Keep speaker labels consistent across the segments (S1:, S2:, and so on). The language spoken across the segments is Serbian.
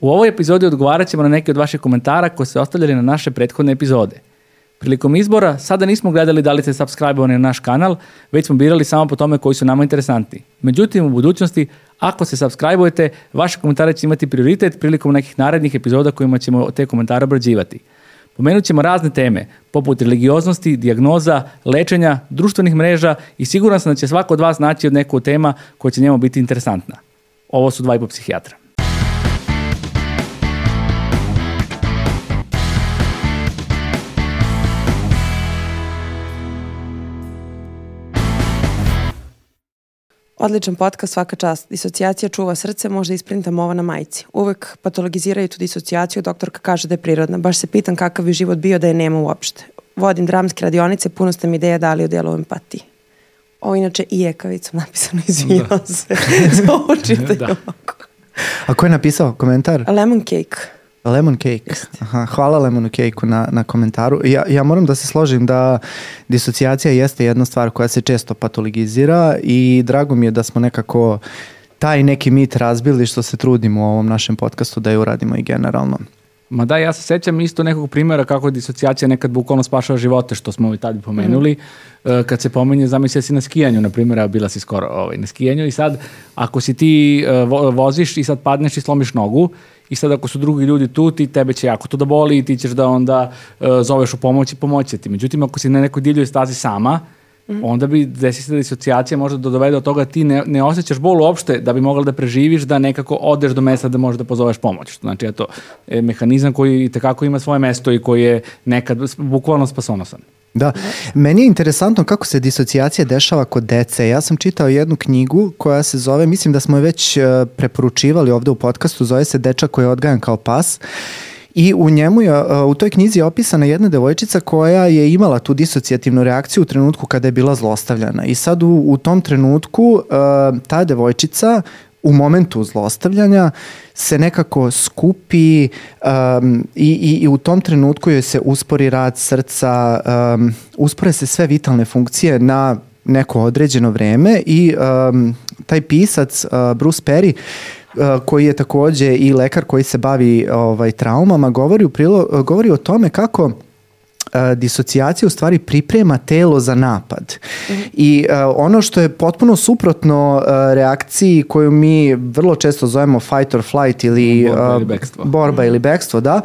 S1: U ovoj epizodi odgovarat ćemo na neke od vaših komentara koje ste ostavljali na naše prethodne epizode. Prilikom izbora sada nismo gledali da li ste subscribe na naš kanal, već smo birali samo po tome koji su nama interesantni. Međutim, u budućnosti, ako se subscribe-ujete, vaše komentare će imati prioritet prilikom nekih narednih epizoda kojima ćemo te komentare obrađivati. Pomenut ćemo razne teme, poput religioznosti, dijagnoza, lečenja, društvenih mreža i siguran sam da će svako od vas naći od neku tema koja će njemu biti interesantna. Ovo su dva i po psihijatra.
S2: Odličan podcast, svaka čast. Disocijacija čuva srce, možda isprintam ovo na majici. Uvek patologiziraju tu disocijaciju, doktorka kaže da je prirodna. Baš se pitam kakav bi život bio da je nema uopšte. Vodim dramske radionice, puno ste mi ideja dali o delu empatiji. Ovo inače i ekavicom napisano, izvinjam da. se. Ovo čitaju da.
S3: A ko je napisao komentar?
S2: Lemon cake.
S3: Lemon cake. Aha, hvala Lemon cake na, na komentaru. Ja, ja moram da se složim da disocijacija jeste jedna stvar koja se često patologizira i drago mi je da smo nekako taj neki mit razbili što se trudimo u ovom našem podcastu da je uradimo i generalno.
S1: Ma da, ja se sećam isto nekog primjera kako disocijacija nekad bukvalno spašava živote, što smo i tad pomenuli. Mm. Kad se pomenje, zamisli si na skijanju, na primjer, bila si skoro ovaj, na skijanju i sad, ako si ti uh, voziš i sad padneš i slomiš nogu, i sad ako su drugi ljudi tu, ti tebe će jako to da boli i ti ćeš da onda uh, zoveš u pomoć i pomoći ti. Međutim, ako si na nekoj divljoj stazi sama, Mm. onda bi desi se da disocijacija može da dovede do toga da ti ne, ne osjećaš bol uopšte da bi mogla da preživiš, da nekako odeš do mesta da možeš da pozoveš pomoć. Znači, eto, je mehanizam koji tekako ima svoje mesto i koji je nekad bukvalno spasonosan.
S3: Da, meni je interesantno kako se disocijacija dešava kod dece. Ja sam čitao jednu knjigu koja se zove, mislim da smo je već e, preporučivali ovde u podcastu, zove se Dečak koji je odgajan kao pas I u njemu je, u toj knjizi je opisana jedna devojčica koja je imala tu disocijativnu reakciju u trenutku kada je bila zlostavljana. I sad u, u tom trenutku ta devojčica u momentu zlostavljanja se nekako skupi um, i, i, i u tom trenutku joj se uspori rad srca, um, uspore se sve vitalne funkcije na neko određeno vreme i um, taj pisac uh, Bruce Perry koji je takođe i lekar koji se bavi ovaj traumama, govori, u prilo, govori o tome kako uh, disocijacija u stvari priprema telo za napad. Mm -hmm. I uh, ono što je potpuno suprotno uh, reakciji koju mi vrlo često zovemo fight or flight ili
S1: borba ili bekstvo,
S3: borba ili bekstvo da.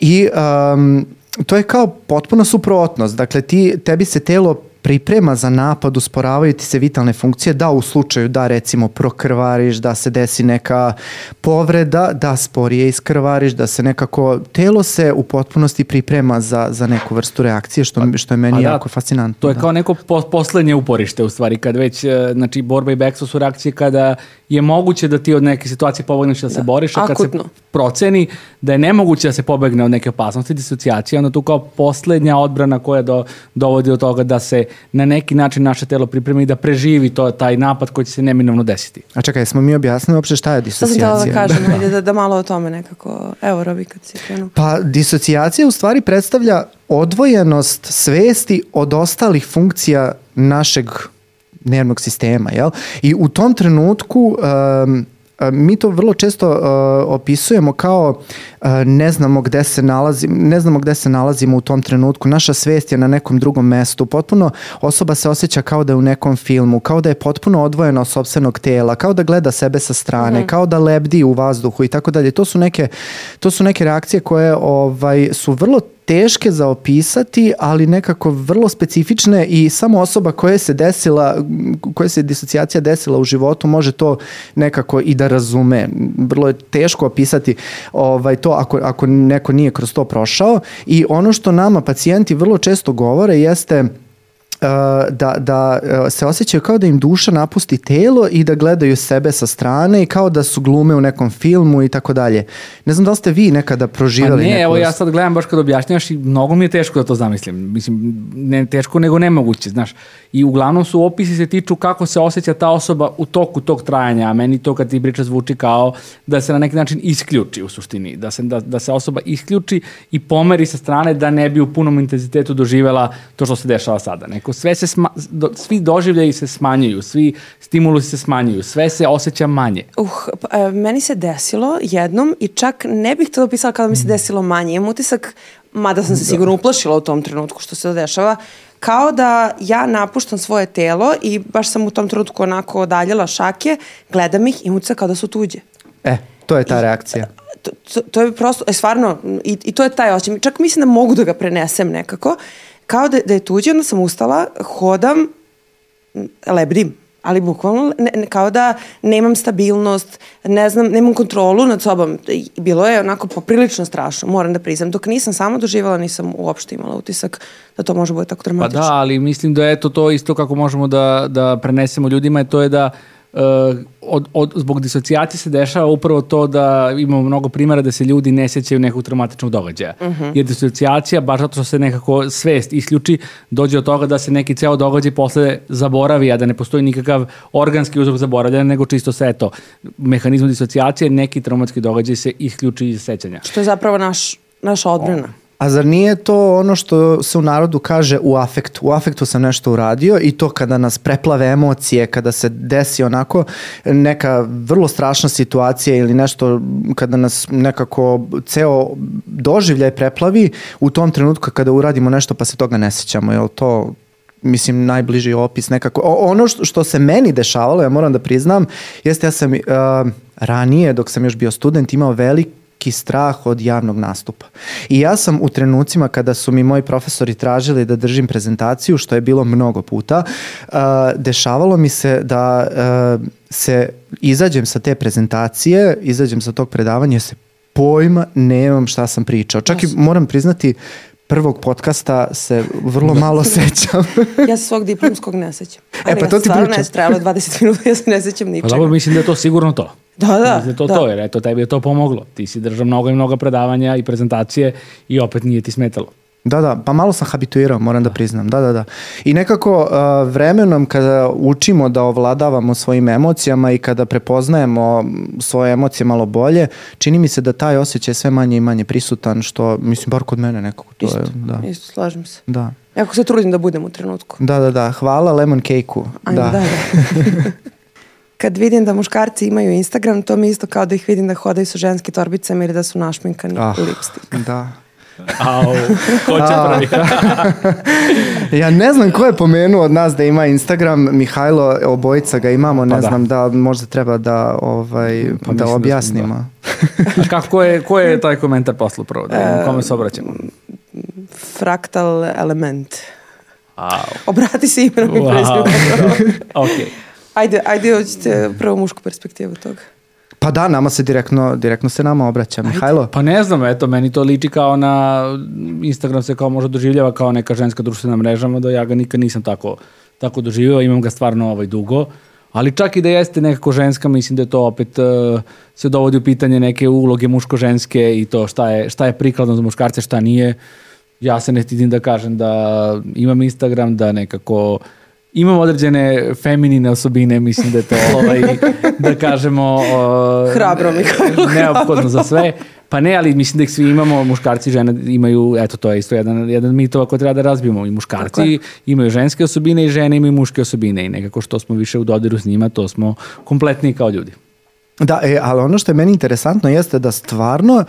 S3: I um, to je kao potpuna suprotnost. Dakle, ti, tebi se telo priprema za napad, usporavaju ti se vitalne funkcije, da u slučaju da recimo prokrvariš, da se desi neka povreda, da sporije iskrvariš, da se nekako, telo se u potpunosti priprema za, za neku vrstu reakcije, što, pa, što je meni da, jako fascinantno.
S1: To je
S3: da.
S1: kao neko po, poslednje uporište u stvari, kad već, e, znači borba i bekstvo su reakcije kada je moguće da ti od neke situacije pobegneš da, da se boriš, a kad Akutno. se proceni da je nemoguće da se pobegne od neke opasnosti, disocijacije, onda tu kao poslednja odbrana koja do, dovodi do toga da se na neki način naše telo pripremi da preživi to, taj napad koji će se neminovno desiti.
S3: A čekaj, smo mi objasnili uopšte šta je disocijacija?
S2: To sam da kažem, da. da, da malo o tome nekako, evo Robi kad si krenuo.
S3: Pa disocijacija u stvari predstavlja odvojenost svesti od ostalih funkcija našeg nervnog sistema, jel? I u tom trenutku um, mi to vrlo često uh, opisujemo kao uh, ne znamo gde se nalazimo, ne znamo gde se nalazimo u tom trenutku. Naša svest je na nekom drugom mestu. Potpuno osoba se osjeća kao da je u nekom filmu, kao da je potpuno odvojena od sopstvenog tela, kao da gleda sebe sa strane, mm. kao da lebdi u vazduhu i tako dalje. To su neke to su neke reakcije koje ovaj su vrlo teške za opisati, ali nekako vrlo specifične i samo osoba koja se desila, koja se disocijacija desila u životu može to nekako i da razume. Vrlo je teško opisati ovaj, to ako, ako neko nije kroz to prošao i ono što nama pacijenti vrlo često govore jeste da, da uh, se osjećaju kao da im duša napusti telo i da gledaju sebe sa strane i kao da su glume u nekom filmu i tako dalje. Ne znam da li ste vi nekada proživali
S1: pa ne, evo ja sad gledam baš kad objašnjaš i mnogo mi je teško da to zamislim. Mislim, ne teško nego nemoguće, znaš. I uglavnom su opisi se tiču kako se osjeća ta osoba u toku tog trajanja, a meni to kad ti priča zvuči kao da se na neki način isključi u suštini, da se, da, da se osoba isključi i pomeri sa strane da ne bi u punom intenzitetu doživela to što se dešava sada. Neko nekako sve se sma, do, svi doživljaji se smanjuju, svi stimulusi se smanjuju, sve se osjeća manje.
S2: Uh, pa, e, meni se desilo jednom i čak ne bih to opisala kada mi se desilo manje. Imam utisak, mada sam se sigurno uplašila u tom trenutku što se to dešava, kao da ja napuštam svoje telo i baš sam u tom trenutku onako odaljila šake, gledam ih i utisak kao da su tuđe.
S3: E, to je ta reakcija.
S2: To, to, to je prosto, e, stvarno, i, i to je taj osjećaj. Čak mislim da mogu da ga prenesem nekako. Kao da, da je tuđe, onda sam ustala, hodam, lebdim, ali bukvalno ne, ne, kao da nemam stabilnost, ne znam, nemam kontrolu nad sobom. Bilo je onako poprilično strašno, moram da priznam. Dok nisam sama doživala, nisam uopšte imala utisak da to može bude tako
S1: Pa
S2: dramatično.
S1: da, ali mislim da je to to isto kako možemo da, da prenesemo ljudima, to je da uh, od, od, zbog disocijacije se dešava upravo to da imamo mnogo primjera da se ljudi ne sjećaju nekog traumatičnog događaja. Jer disocijacija, baš zato što se nekako svest isključi, dođe od toga da se neki ceo događaj posle zaboravi, a da ne postoji nikakav organski uzrok zaboravljanja, nego čisto sve to. Mehanizam disocijacije, neki traumatski događaj se isključi iz sećanja.
S2: Što je zapravo naš, naša odbrana.
S3: A zar nije to ono što se u narodu kaže u afektu? U afektu sam nešto uradio i to kada nas preplave emocije, kada se desi onako neka vrlo strašna situacija ili nešto kada nas nekako ceo doživljaj preplavi, u tom trenutku kada uradimo nešto pa se toga ne sećamo, je li to mislim najbliži opis nekako. O, ono što, što se meni dešavalo, ja moram da priznam, jeste ja sam uh, ranije dok sam još bio student imao velik veliki strah od javnog nastupa. I ja sam u trenucima kada su mi moji profesori tražili da držim prezentaciju, što je bilo mnogo puta, uh, dešavalo mi se da uh, se izađem sa te prezentacije, izađem sa tog predavanja, se pojma nemam šta sam pričao. Čak i moram priznati, prvog podcasta se vrlo malo sećam.
S2: Ja se svog diplomskog ne sećam.
S3: E, pa
S2: ja
S3: to
S2: se
S3: ti
S2: stvarno
S3: pričam.
S2: ne trajalo 20 minuta, ja se ne sećam
S1: Pa
S2: ničega.
S1: dobro, mislim da je to sigurno to.
S2: Da, da,
S1: Mislim da je to
S2: da.
S1: to, jer eto, tebi je to pomoglo. Ti si držao mnogo i mnogo predavanja i prezentacije i opet nije ti smetalo.
S3: Da, da, pa malo sam habituirao, moram da priznam. Da, da, da. I nekako uh, vremenom kada učimo da ovladavamo svojim emocijama i kada prepoznajemo svoje emocije malo bolje, čini mi se da taj osjećaj je sve manje i manje prisutan, što, mislim, bar kod mene nekako to
S2: Isto,
S3: je. Da,
S2: isto, slažem se.
S3: da.
S2: Jako se trudim da budem u trenutku.
S3: Da, da, da. Hvala lemon cake-u.
S2: Ajde, da, da. Kad vidim da muškarci imaju Instagram, to mi isto kao da ih vidim da hodaju sa ženskim torbicama ili da su našminkani
S3: Ah,
S2: lipstick.
S3: Da.
S1: Au, ko će pravi?
S3: Ja ne znam ko je pomenuo od nas da ima Instagram, Mihajlo, obojica ga imamo, ne
S1: Pa da.
S3: znam da možda treba da, ovaj,
S1: Pa
S3: da
S1: da
S3: objasnimo.
S1: A kako je, ko je taj komentar poslao prvo? Da vidimo kome se obraćamo.
S2: Fraktal element.
S1: Au.
S2: Obrati se imenom i
S1: Wow.
S2: prezimenom.
S1: ok.
S2: Ajde, ajde, hoćete prvo mušku perspektivu toga.
S3: Pa da, nama se direktno, direktno se nama obraća. Mihajlo?
S1: Pa ne znam, eto, meni to liči kao na Instagram se kao možda doživljava kao neka ženska društvena mreža, da ja ga nikad nisam tako, tako doživio, imam ga stvarno ovaj dugo. Ali čak i da jeste nekako ženska, mislim da je to opet uh, se dovodi u pitanje neke uloge muško-ženske i to šta je, šta je prikladno za muškarce, šta nije. Ja se ne stidim da kažem da imam Instagram, da nekako imam određene feminine osobine, mislim da je to ovaj, da kažemo uh,
S2: Hrabro, Mihajlo,
S1: neophodno za sve. Pa ne, ali mislim da ih svi imamo, muškarci i žene imaju, eto to je isto jedan, jedan mitova koji treba da razbijemo. I muškarci imaju ženske osobine i žene imaju muške osobine i nekako što smo više u dodiru s njima, to smo kompletni kao ljudi.
S3: Da, e, ali ono što je meni interesantno jeste da stvarno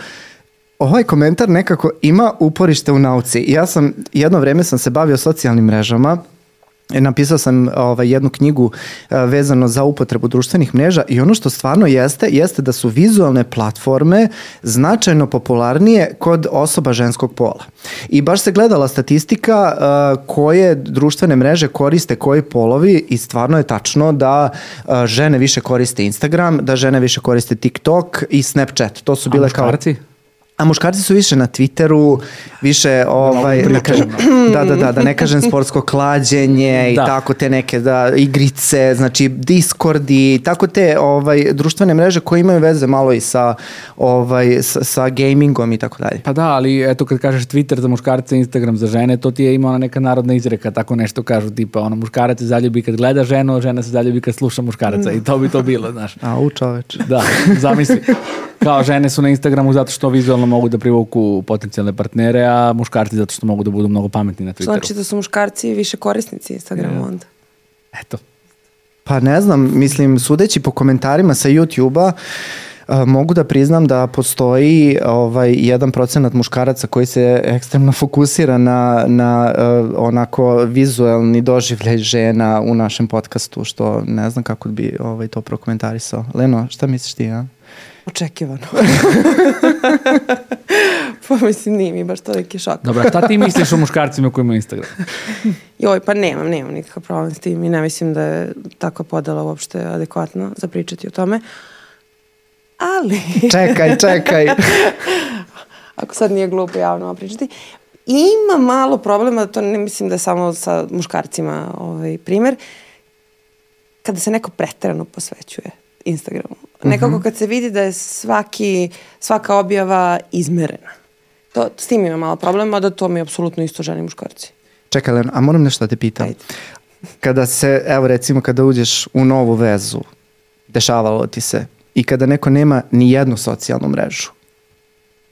S3: ovaj komentar nekako ima uporište u nauci. Ja sam, jedno vreme sam se bavio socijalnim mrežama, Napisao sam ovaj, jednu knjigu e, vezano za upotrebu društvenih mreža i ono što stvarno jeste, jeste da su vizualne platforme značajno popularnije kod osoba ženskog pola. I baš se gledala statistika e, koje društvene mreže koriste koji polovi i stvarno je tačno da e, žene više koriste Instagram, da žene više koriste TikTok i Snapchat. To su
S1: A
S3: bile kao
S1: muškarci?
S3: A muškarci su više na Twitteru, više ovaj, da, kažem, da, da, da, da ne kažem sportsko klađenje i
S1: Da.
S3: tako te neke da, igrice, znači Discordi, tako te ovaj, društvene mreže koje imaju veze malo i sa, ovaj, sa, sa gamingom i tako dalje.
S1: Pa da, ali eto kad kažeš Twitter za muškarce, Instagram za žene, to ti je ima ona neka narodna izreka, tako nešto kažu, tipa ono muškarac se zaljubi kad gleda ženu, žena se zaljubi kad sluša muškaraca i to bi to bilo, znaš.
S3: A u čoveč.
S1: Da, zamisli. Kao žene su na Instagramu zato što vizualno mogu da privuku potencijalne partnere, a muškarci zato što mogu da budu mnogo pametni na Twitteru.
S2: Znači da su muškarci više korisnici Instagrama onda.
S1: Eto.
S3: Pa ne znam, mislim, sudeći po komentarima sa YouTube-a, mogu da priznam da postoji ovaj jedan procenat muškaraca koji se ekstremno fokusira na, na uh, onako vizuelni doživljaj žena u našem podcastu, što ne znam kako bi ovaj, to prokomentarisao. Leno, šta misliš ti, a?
S2: Očekivano. pa mislim, nije mi baš toliki šok.
S1: Dobro, šta ti misliš o muškarcima koji imaju Instagram?
S2: Joj, pa nemam, nemam nikakav problem s tim i ne mislim da je takva podela uopšte adekvatno za pričati o tome. Ali...
S3: Čekaj, čekaj.
S2: ako sad nije glupo javno pričati. Ima malo problema, to ne mislim da je samo sa muškarcima ovaj, primer, kada se neko preterano posvećuje Instagramu. Nekako kad se vidi da je svaki, svaka objava izmerena. To, s tim ima malo problema, da to mi je apsolutno isto ženi muškarci.
S3: Čekaj, Leno, a moram nešto da te pitam.
S2: Ajde.
S3: Kada se, evo recimo, kada uđeš u novu vezu, dešavalo ti se, i kada neko nema ni jednu socijalnu mrežu,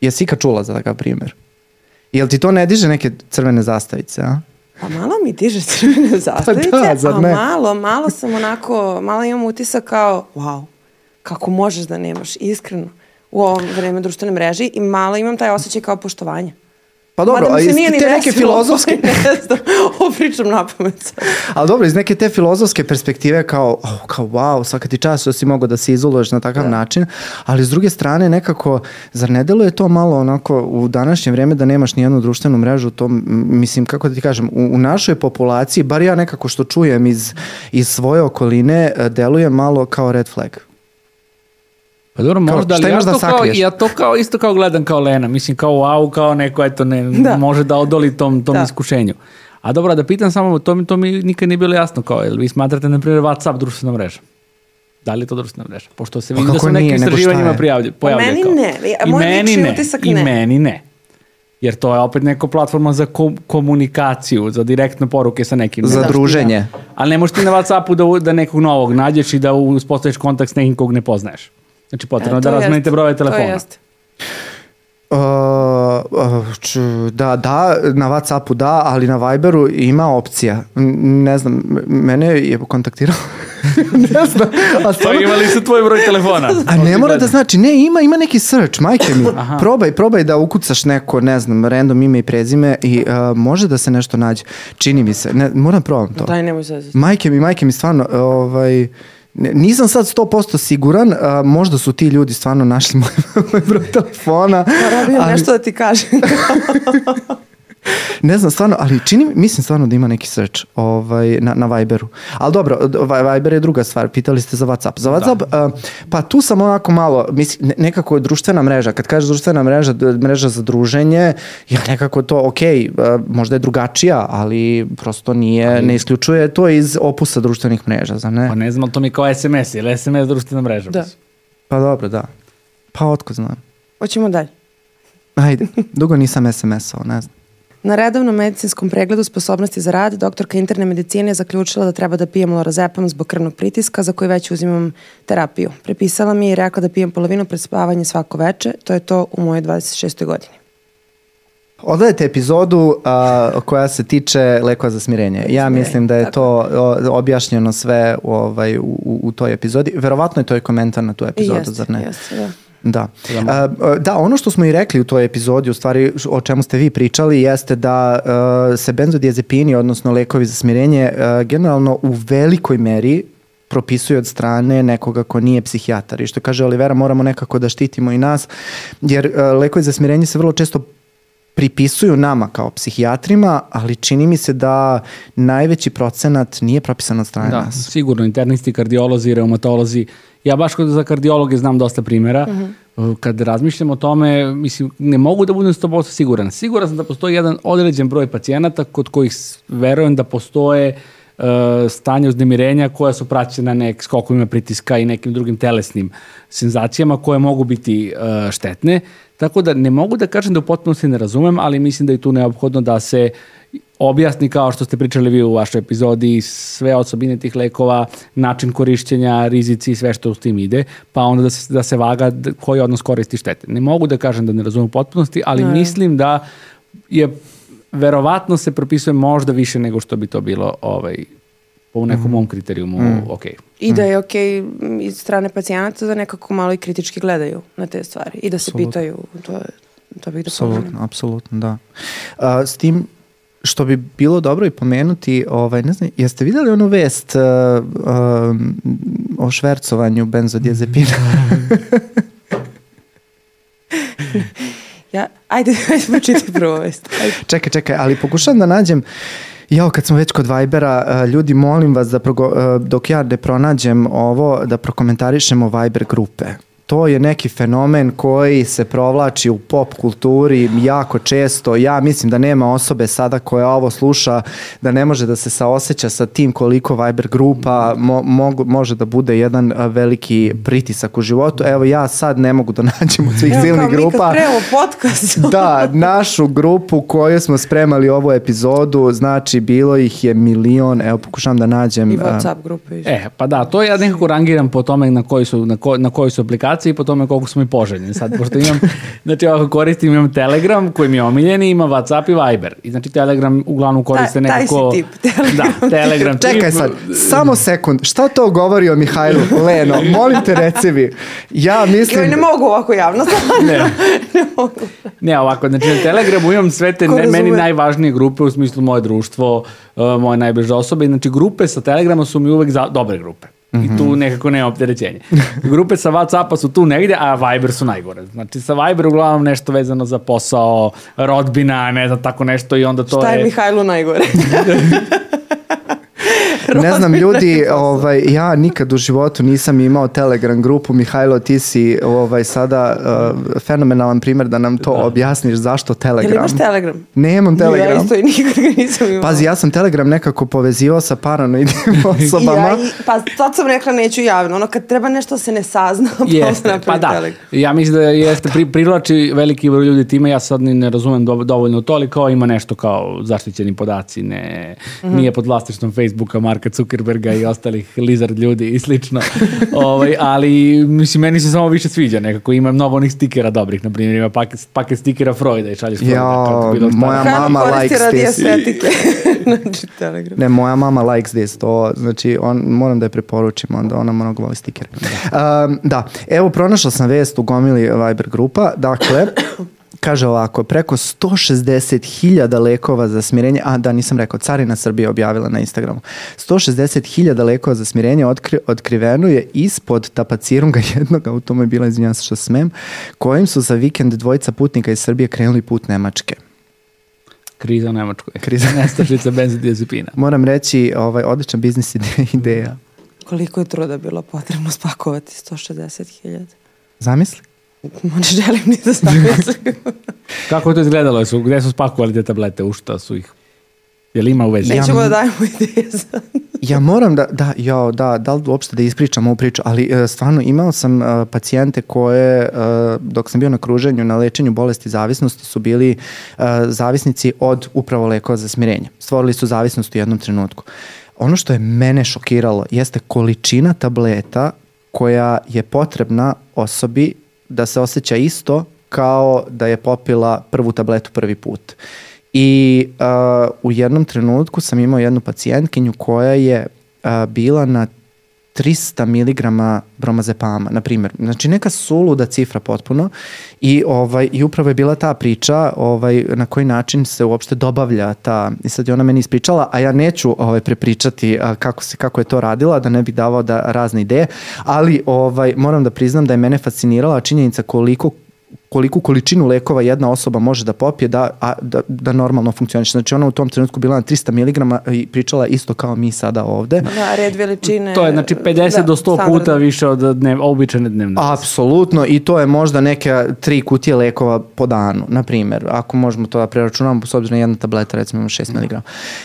S3: jesi ikad čula za takav primjer? Jel ti to ne diže neke crvene zastavice, a?
S2: Pa malo mi diže crvene zastavice,
S3: da, zar
S2: a malo, malo sam onako, malo imam utisak kao, wow, kako možeš da nemaš, iskreno, u ovom vreme društvene mreže i malo imam taj osjećaj kao poštovanja.
S3: Pa dobro, a iz te neke filozofske,
S2: ne znam, pričam na pamet
S3: ali dobro, iz neke te filozofske perspektive kao, oh, kao wow, svaka ti čast što si mogao da se izoluješ na takav način, ali s druge strane nekako, zar ne deluje to malo onako u današnje vreme da nemaš ni jednu društvenu mrežu, to mislim, kako da ti kažem, u, u našoj populaciji, bar ja nekako što čujem iz, iz svoje okoline, eh, deluje malo kao red flag.
S1: Pa dobro,
S3: Kao,
S1: možda, ali ja
S3: da
S1: to, kao,
S3: sakriješ?
S1: ja to kao, isto kao gledam kao Lena. Mislim, kao wow, kao neko, eto, ne,
S2: Da.
S1: može da odoli tom, tom
S2: Da.
S1: iskušenju. A dobro, da pitam samo, to mi, to mi nikad nije bilo jasno, kao, jel vi smatrate, na primjer, WhatsApp društvena mreža? Da li je to društvena mreža? Pošto se vidi da su neki
S3: nije, nego šta
S1: istraživanjima
S3: je?
S1: prijavlja, pojavlja
S2: meni
S1: kao.
S2: ne, a
S1: I
S2: moj
S1: meni
S2: lični
S1: ne,
S2: utisak
S1: i
S2: ne.
S1: meni ne. Jer to je opet neka platforma za ko- komunikaciju, za direktne poruke sa nekim.
S3: Za
S1: Ne znaš ti
S3: druženje.
S1: Da, ali ne možeš ti na Whatsappu da, da nekog novog nađeš i da uspostaviš kontakt s nekim kog ne poznaješ. Znači potrebno
S2: E,
S1: da
S2: to
S1: razmenite brojeve
S2: To
S1: telefona.
S2: jeste.
S3: Uh, uh, č, da, da, na Whatsappu da, ali na Viberu ima opcija. Ne znam, mene je kontaktirao. ne znam. A,
S1: Pa
S3: stvarno-
S1: imali su tvoj broj telefona.
S3: a ne mora da znači, ne, ima, ima neki search, majke mi.
S1: Aha.
S3: Probaj, probaj da ukucaš neko, ne znam, random ime i prezime i uh, može da se nešto nađe. Čini mi se, ne, moram probam to.
S2: Daj, nemoj zezati.
S3: Majke mi, majke mi, stvarno, ovaj, ne- nisam sad 100% siguran, a, možda su ti ljudi stvarno našli moj, moj broj telefona.
S2: Moram ja
S3: ali-
S2: nešto da ti kažem.
S3: Ne znam, stvarno, ali čini, mi- mislim stvarno da ima neki search ovaj, na, na Viberu. Ali dobro, Vi- Viber je druga stvar, pitali ste za Whatsapp. Za Whatsapp, uh, pa tu sam onako malo, mislim, ne- nekako je društvena mreža, kad kažeš društvena mreža, mreža za druženje, ja nekako to, ok, uh, možda je drugačija, ali prosto nije, ne isključuje to iz opusa društvenih mreža, za ne?
S1: Pa ne znam, ali to mi kao SMS ili SMS društvena mreža.
S2: Da.
S1: mislim.
S3: Pa dobro, da. Pa otko znam.
S2: Hoćemo dalje.
S3: Ajde, dugo nisam SMS-ao, ne znam.
S2: Na redovnom medicinskom pregledu sposobnosti za rad, doktorka interne medicine je zaključila da treba da pijem lorazepam zbog krvnog pritiska za koji već uzimam terapiju. Prepisala mi je i rekla da pijem polovinu pred spavanje svako veče, to je to u mojoj 26. godini.
S3: Odgledajte epizodu a, koja se tiče lekova za smirenje. Ja mislim da je to objašnjeno sve u, ovaj, u, u, u toj epizodi. Verovatno je to i komentar na tu epizodu,
S2: jeste,
S3: zar ne?
S2: jeste, da.
S3: Da. A, da, ono što smo i rekli u toj epizodi, u stvari o čemu ste vi pričali, jeste da a, se benzodiazepini, odnosno lekovi za smirenje, generalno u velikoj meri propisuju od strane nekoga ko nije psihijatar. I što kaže Olivera, moramo nekako da štitimo i nas, jer lekovi za smirenje se vrlo često pripisuju nama kao psihijatrima, ali čini mi se da najveći procenat nije propisan od strane
S1: Da,
S3: nas.
S1: sigurno, internisti, kardiolozi, reumatolozi. Ja baš kod za kardiologe znam dosta primjera. Uh, Kad razmišljam o tome, mislim, ne mogu da budem 100% siguran. Siguran sam da postoji jedan određen broj pacijenata kod kojih verujem da postoje uh, stanja uznemirenja koja su praćena nek skokovima pritiska i nekim drugim telesnim senzacijama koje mogu biti uh, štetne. Tako da ne mogu da kažem da u potpunosti ne razumem, ali mislim da je tu neophodno da se objasni kao što ste pričali vi u vašoj epizodi sve osobine tih lekova, način korišćenja, rizici i sve što s tim ide, pa onda da se, da se vaga koji odnos koristi štete. Ne mogu da kažem da ne razumem u potpunosti, ali ne. mislim da je verovatno se propisuje možda više nego što bi to bilo ovaj, po nekom mm. mom kriterijumu mm. ok.
S2: I da je ok iz strane pacijenata da nekako malo i kritički gledaju na te stvari i da se Absolutno. pitaju, to, je, to bih da
S3: Apsolutno, apsolutno, da. Uh, s tim što bi bilo dobro i pomenuti, ovaj, ne znam, jeste videli onu vest uh, uh, o švercovanju benzodiazepina?
S2: ja, ajde, ajde pročitaj prvo vest. Ajde.
S3: Čekaj, čekaj, ali pokušam da nađem Jao, kad smo već kod Vibera, uh, ljudi, molim vas da progo, uh, dok ja ne pronađem ovo, da prokomentarišemo Viber grupe to je neki fenomen koji se provlači u pop kulturi jako često. Ja mislim da nema osobe sada koja ovo sluša da ne može da se saoseća sa tim koliko Viber grupa mo, mo, može da bude jedan veliki pritisak u životu. Evo ja sad ne mogu da nađem od svih silnih grupa.
S2: Evo podcast.
S3: da, našu grupu koju smo spremali ovu epizodu, znači bilo ih je milion, evo pokušam da nađem.
S2: I Whatsapp grupe.
S1: E, pa da, to ja nekako rangiram po tome na koji su, na, ko, na koji su aplikacije komunikaciji po tome koliko smo i poželjni. Sad, pošto imam, znači ovako koristim, imam Telegram koji mi je omiljeni, ima Whatsapp i Viber. I znači Telegram uglavnom koriste Ta, nekako...
S2: Taj si tip, Telegram.
S1: Da, Telegram
S3: tip. Čekaj sad, samo sekund, šta to govori o Mihajlu? Leno, molim te reci mi. Ja mislim...
S2: Joj, ne mogu ovako javno.
S1: ne. ne mogu. Ne, ovako, znači na Telegramu imam sve te ne, meni najvažnije grupe u smislu moje društvo, uh, moje najbliže osobe. Znači grupe sa Telegrama su mi uvek za, dobre grupe. I tu mhm. nekako nema opterećenja. Grupe sa Whatsappa su tu negde, a Viber su najgore. Znači sa Viber uglavnom nešto vezano za posao, rodbina, ne znam, tako nešto i onda to
S2: Šta
S1: je...
S2: Šta je Mihajlu najgore?
S3: ne znam, ljudi, ovaj, ja nikad u životu nisam imao Telegram grupu. Mihajlo, ti si ovaj, sada uh, fenomenalan primjer da nam to da. objasniš zašto Telegram. Jel
S2: imaš Telegram?
S3: Nemam Telegram.
S2: Ja isto i nikad ga nisam imao.
S3: Pazi, ja sam Telegram nekako povezivao sa paranoidnim osobama. ja,
S2: i, pa sad sam rekla neću javno. Ono kad treba nešto se ne sazna, pa
S1: jeste, pa da. Telegram. Ja mislim da jeste pri, privlači veliki broj ljudi time. Ja sad ne razumem do, dovoljno to, ali kao ima nešto kao zaštićeni podaci, ne, mm -hmm. nije pod vlastičnom Facebooka, Marka Zuckerberga i ostalih lizard ljudi i slično. ovaj, ali mislim, meni se samo više sviđa nekako. Ima mnogo onih stikera dobrih, na primjer ima paket, paket stikera Freuda i šalješ Freuda.
S3: Ja, bilo moja mama likes
S2: radi this. estetike. znači, Telegram.
S3: Ne, moja mama likes this. To, znači, on, moram da je preporučim, onda ona mnogo voli stikere. Da. Um, da, evo pronašla sam vest u gomili Viber grupa. Dakle, Kaže ovako, preko 160.000 lekova za smirenje, a da nisam rekao, Carina Srbije objavila na Instagramu, 160.000 lekova za smirenje otkri, otkriveno je ispod tapacirunga jednog automobila, izvinjam se što smem, kojim su za vikend dvojica putnika iz Srbije krenuli put Nemačke.
S1: Kriza u Nemačkoj.
S3: Kriza.
S1: Nestašica benzodiazepina.
S3: Moram reći, ovaj, odličan biznis ideja.
S2: Koliko je truda bilo potrebno spakovati 160.000?
S3: Zamisli.
S2: Ne želim ni da zamislim.
S1: Kako je to izgledalo? Su, gde su spakovali te tablete? U šta su ih? Je li ima u vezi?
S2: Nećemo ja, da dajemo ideje za...
S3: ja moram da, da, ja, da, da li uopšte da ispričam ovu priču, ali uh, stvarno imao sam uh, pacijente koje, uh, dok sam bio na kruženju, na lečenju bolesti zavisnosti, su bili uh, zavisnici od upravo lekova za smirenje. Stvorili su zavisnost u jednom trenutku. Ono što je mene šokiralo jeste količina tableta koja je potrebna osobi da se osjeća isto kao da je popila prvu tabletu prvi put. I uh, u jednom trenutku sam imao jednu pacijentkinju koja je uh, bila na 300 mg bromazepama, na primjer. Znači neka suluda cifra potpuno i, ovaj, i upravo je bila ta priča ovaj, na koji način se uopšte dobavlja ta, i sad je ona meni ispričala, a ja neću ovaj, prepričati a, kako, se, kako je to radila, da ne bih davao da razne ideje, ali ovaj, moram da priznam da je mene fascinirala činjenica koliko koliku količinu lekova jedna osoba može da popije da, a, da, da normalno funkcioniše. Znači ona u tom trenutku bila na 300 mg i pričala isto kao mi sada ovde.
S2: Da, red veličine.
S1: To je znači 50
S2: da,
S1: do 100 puta
S2: standardno.
S1: više od dnev, običajne dnevne.
S3: Apsolutno i to je možda neke tri kutije lekova po danu, na primjer, ako možemo to da preračunamo, s obzirom na jedna tableta recimo ima 6 mg.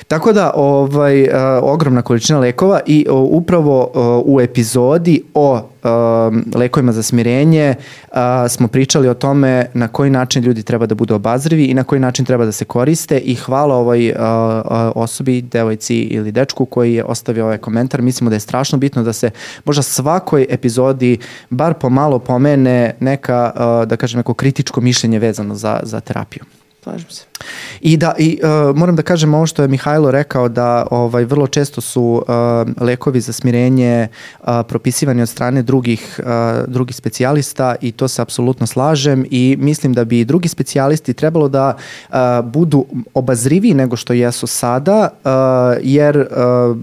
S3: Tako da, ovaj, ogromna količina lekova i upravo u epizodi o lekovima za smirenje uh, smo pričali o tome na koji način ljudi treba da budu obazrivi i na koji način treba da se koriste i hvala ovoj uh, uh, osobi, devojci ili dečku koji je ostavio ovaj komentar. Mislimo da je strašno bitno da se možda svakoj epizodi bar pomalo pomene neka, da kažem, neko kritičko mišljenje vezano za, za terapiju.
S2: Slažem se.
S3: I da i uh, moram da kažem ovo što je Mihajlo rekao da ovaj vrlo često su uh, lekovi za smirenje uh, propisivani od strane drugih uh, drugih specijalista i to se apsolutno slažem i mislim da bi drugi specijalisti trebalo da uh, budu obazriviji nego što jesu sada uh, jer uh,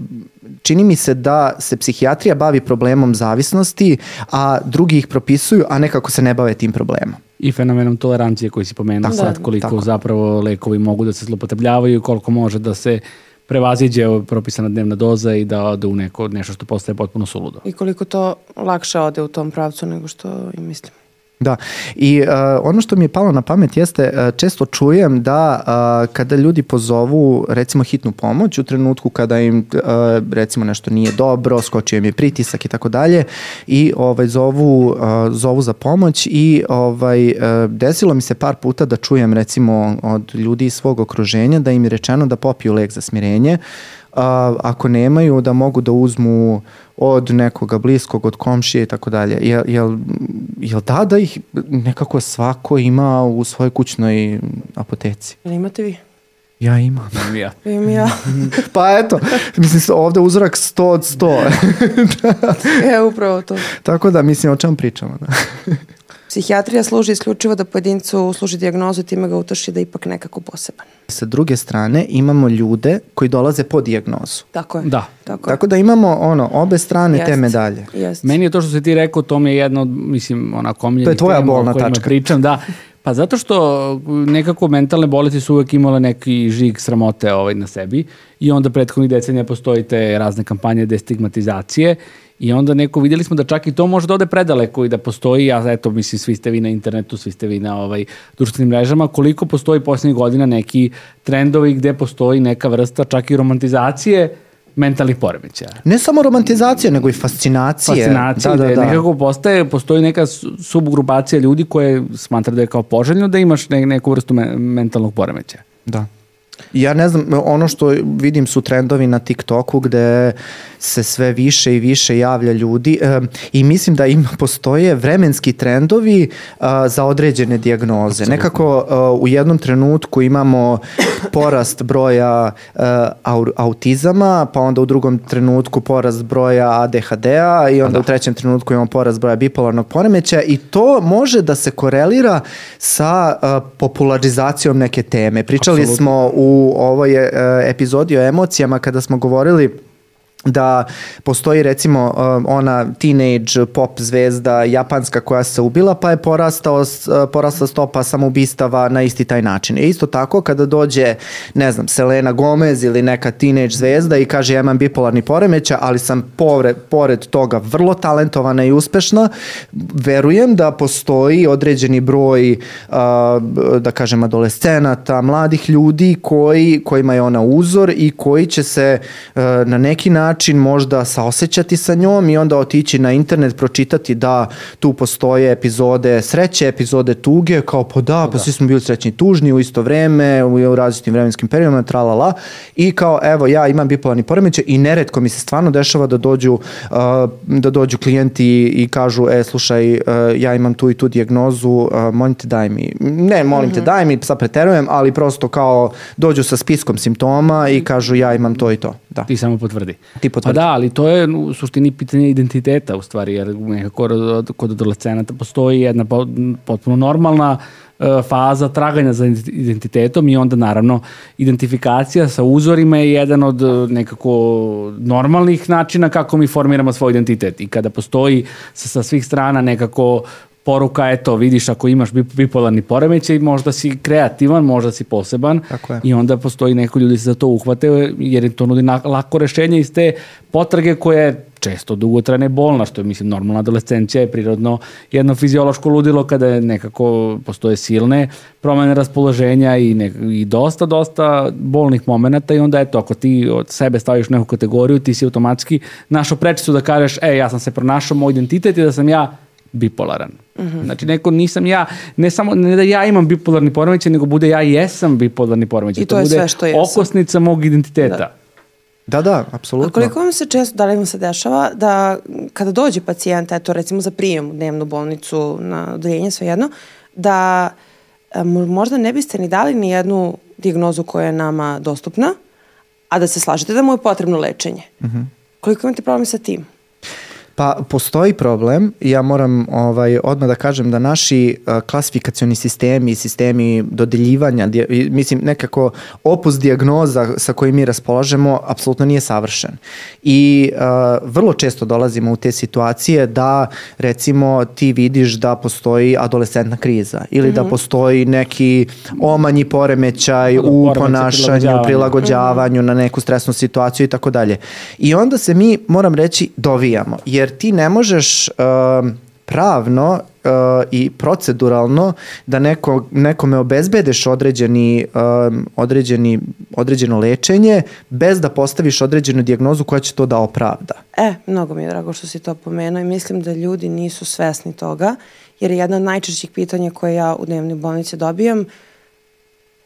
S3: čini mi se da se psihijatrija bavi problemom zavisnosti, a drugi ih propisuju, a nekako se ne bave tim problemom.
S1: I fenomenom tolerancije koji si pomenuo
S3: Tako
S1: sad, koliko
S3: tako.
S1: zapravo lekovi mogu da se zlopotrebljavaju i koliko može da se prevaziđe propisana dnevna doza i da ode u neko, nešto što postaje potpuno suludo.
S2: I koliko to lakše ode u tom pravcu nego što i mislim.
S3: Da, i uh, ono što mi je palo na pamet jeste, uh, često čujem da uh, kada ljudi pozovu recimo hitnu pomoć u trenutku kada im uh, recimo nešto nije dobro, skočio im je pritisak i tako dalje i ovaj, zovu, uh, zovu za pomoć i ovaj, uh, desilo mi se par puta da čujem recimo od ljudi iz svog okruženja da im je rečeno da popiju lek za smirenje, a, ako nemaju da mogu da uzmu od nekoga bliskog, od komšije i tako dalje. Jel, jel, jel da da ih nekako svako ima u svojoj kućnoj apoteci?
S2: Jel imate vi?
S3: Ja imam.
S1: Ja.
S2: Imam ja.
S3: Pa eto, mislim ovde uzorak 100 od 100.
S2: e, upravo to.
S3: tako da, mislim, o čemu pričamo? Da?
S2: Psihijatrija služi isključivo da pojedincu služi dijagnozu i time ga utoši da je ipak nekako poseban.
S3: Sa druge strane, imamo ljude koji dolaze po dijagnozu.
S2: Tako je.
S1: Da.
S2: Tako, je.
S3: Tako da imamo ono, obe strane te
S2: Jeste.
S3: medalje.
S2: Jeste.
S1: Meni je to što si ti rekao, to mi je jedna od, mislim, onako omiljenih
S3: To je tvoja
S1: tema
S3: bolna tačka.
S1: Pričam, da. Pa zato što nekako mentalne bolesti su uvek imale neki žig sramote ovaj, na sebi i onda prethodnih decenija postoji te razne kampanje destigmatizacije i onda neko videli smo da čak i to može da ode predaleko i da postoji, a eto, mislim, svi ste vi na internetu, svi ste vi na ovaj, društvenim mrežama, koliko postoji posljednjih godina neki trendovi gde postoji neka vrsta čak i romantizacije mentalnih poremećaja
S3: Ne samo romantizacija, nego i fascinacije.
S1: fascinacije,
S3: Da, da, da.
S1: nekako postaje, postoji neka su- subgrupacija ljudi koje smatra da je kao poželjno da imaš ne, neku vrstu me, mentalnog poremećaja.
S3: Da. Ja ne znam, ono što vidim su trendovi na TikToku gde se sve više i više javlja ljudi e, i mislim da ima postoje vremenski trendovi a, za određene dijagnoze. Nekako a, u jednom trenutku imamo porast broja a, au, autizama, pa onda u drugom trenutku porast broja ADHD-a i onda u trećem trenutku imamo porast broja bipolarnog poremećaja i to može da se korelira sa a, popularizacijom neke teme. Pričali
S1: Apsolutno.
S3: smo u ovoj e, epizodi o emocijama kada smo govorili da postoji recimo um, ona teenage pop zvezda japanska koja se ubila pa je porastao, uh, porasla stopa samoubistava na isti taj način. E isto tako kada dođe ne znam Selena Gomez ili neka teenage zvezda i kaže ja imam bipolarni poremeća ali sam pored, pored toga vrlo talentovana i uspešna verujem da postoji određeni broj uh, da kažem adolescenata, mladih ljudi koji, kojima je ona uzor i koji će se uh, na neki način možda saosećati sa njom i onda otići na internet, pročitati da tu postoje epizode sreće, epizode tuge, kao pa da, pa svi smo bili srećni i tužni u isto vreme, u, u različitim vremenskim periodima, tralala, i kao evo ja imam bipolarni poremećaj i neretko mi se stvarno dešava da dođu, uh, da dođu klijenti i kažu, e slušaj, uh, ja imam tu i tu dijagnozu, uh, molim te daj mi, ne molim te daj mi, sad preterujem, ali prosto kao dođu sa spiskom simptoma i kažu ja imam to i to. Da.
S1: Ti samo potvrdi.
S3: Ti
S1: Pa
S3: potvrdi.
S1: da, ali to je u suštini pitanje identiteta u stvari, jer nekako kod- adolescenata postoji jedna po- potpuno normalna e, faza traganja za identi- identitetom i onda naravno identifikacija sa uzorima je jedan od e, nekako normalnih načina kako mi formiramo svoj identitet i kada postoji sa, sa svih strana nekako poruka, eto, vidiš ako imaš bip- bipolarni poremećaj, možda si kreativan, možda si poseban
S3: Tako je.
S1: i onda postoji neko ljudi se za to uhvate jer im to nudi lako rešenje iz te potrage koja je često dugotrajna i bolna, što je, mislim, normalna adolescencija je prirodno jedno fiziološko ludilo kada je nekako postoje silne promene raspoloženja i, ne, i dosta, dosta bolnih momenata i onda eto, ako ti od sebe staviš neku kategoriju, ti si automatski našo prečicu da kažeš, e, ja sam se pronašao, moj identitet je da sam ja bipolaran. Znači, neko nisam ja, ne samo ne da ja imam bipolarni poremećaj, nego bude ja jesam bipolarni poremećaj.
S2: I to je
S1: bude
S2: sve što jesam.
S1: okosnica mog identiteta.
S2: Da.
S3: Da, da,
S2: A
S3: apsolutno.
S2: koliko vam se često, da li vam se dešava da kada dođe pacijent, eto recimo za prijem u dnevnu bolnicu na odeljenje, svejedno, da e, mo- možda ne biste ni dali ni jednu dijagnozu koja je nama dostupna, a da se slažete da mu je potrebno lečenje. Koliko imate problem sa tim?
S3: Pa postoji problem, ja moram ovaj, odmah da kažem da naši uh, klasifikacioni sistemi i sistemi dodeljivanja, i, mislim nekako opus dijagnoza sa kojim mi raspolažemo apsolutno nije savršen. I uh, vrlo često dolazimo u te situacije da recimo ti vidiš da postoji adolescentna kriza ili da postoji neki omanji poremećaj
S1: Da,
S3: u
S1: poremećaj
S3: ponašanju,
S1: prilagođavanja.
S3: prilagođavanju na neku stresnu situaciju i tako dalje. I onda se mi, moram reći, dovijamo, jer ti ne možeš um, pravno uh, i proceduralno da neko, nekome obezbedeš određeni, um, određeni, određeno lečenje bez da postaviš određenu dijagnozu koja će to da opravda.
S2: E, mnogo mi je drago što si to pomenuo i mislim da ljudi nisu svesni toga, jer je jedna od najčešćih pitanja koje ja u dnevnoj bolnici dobijam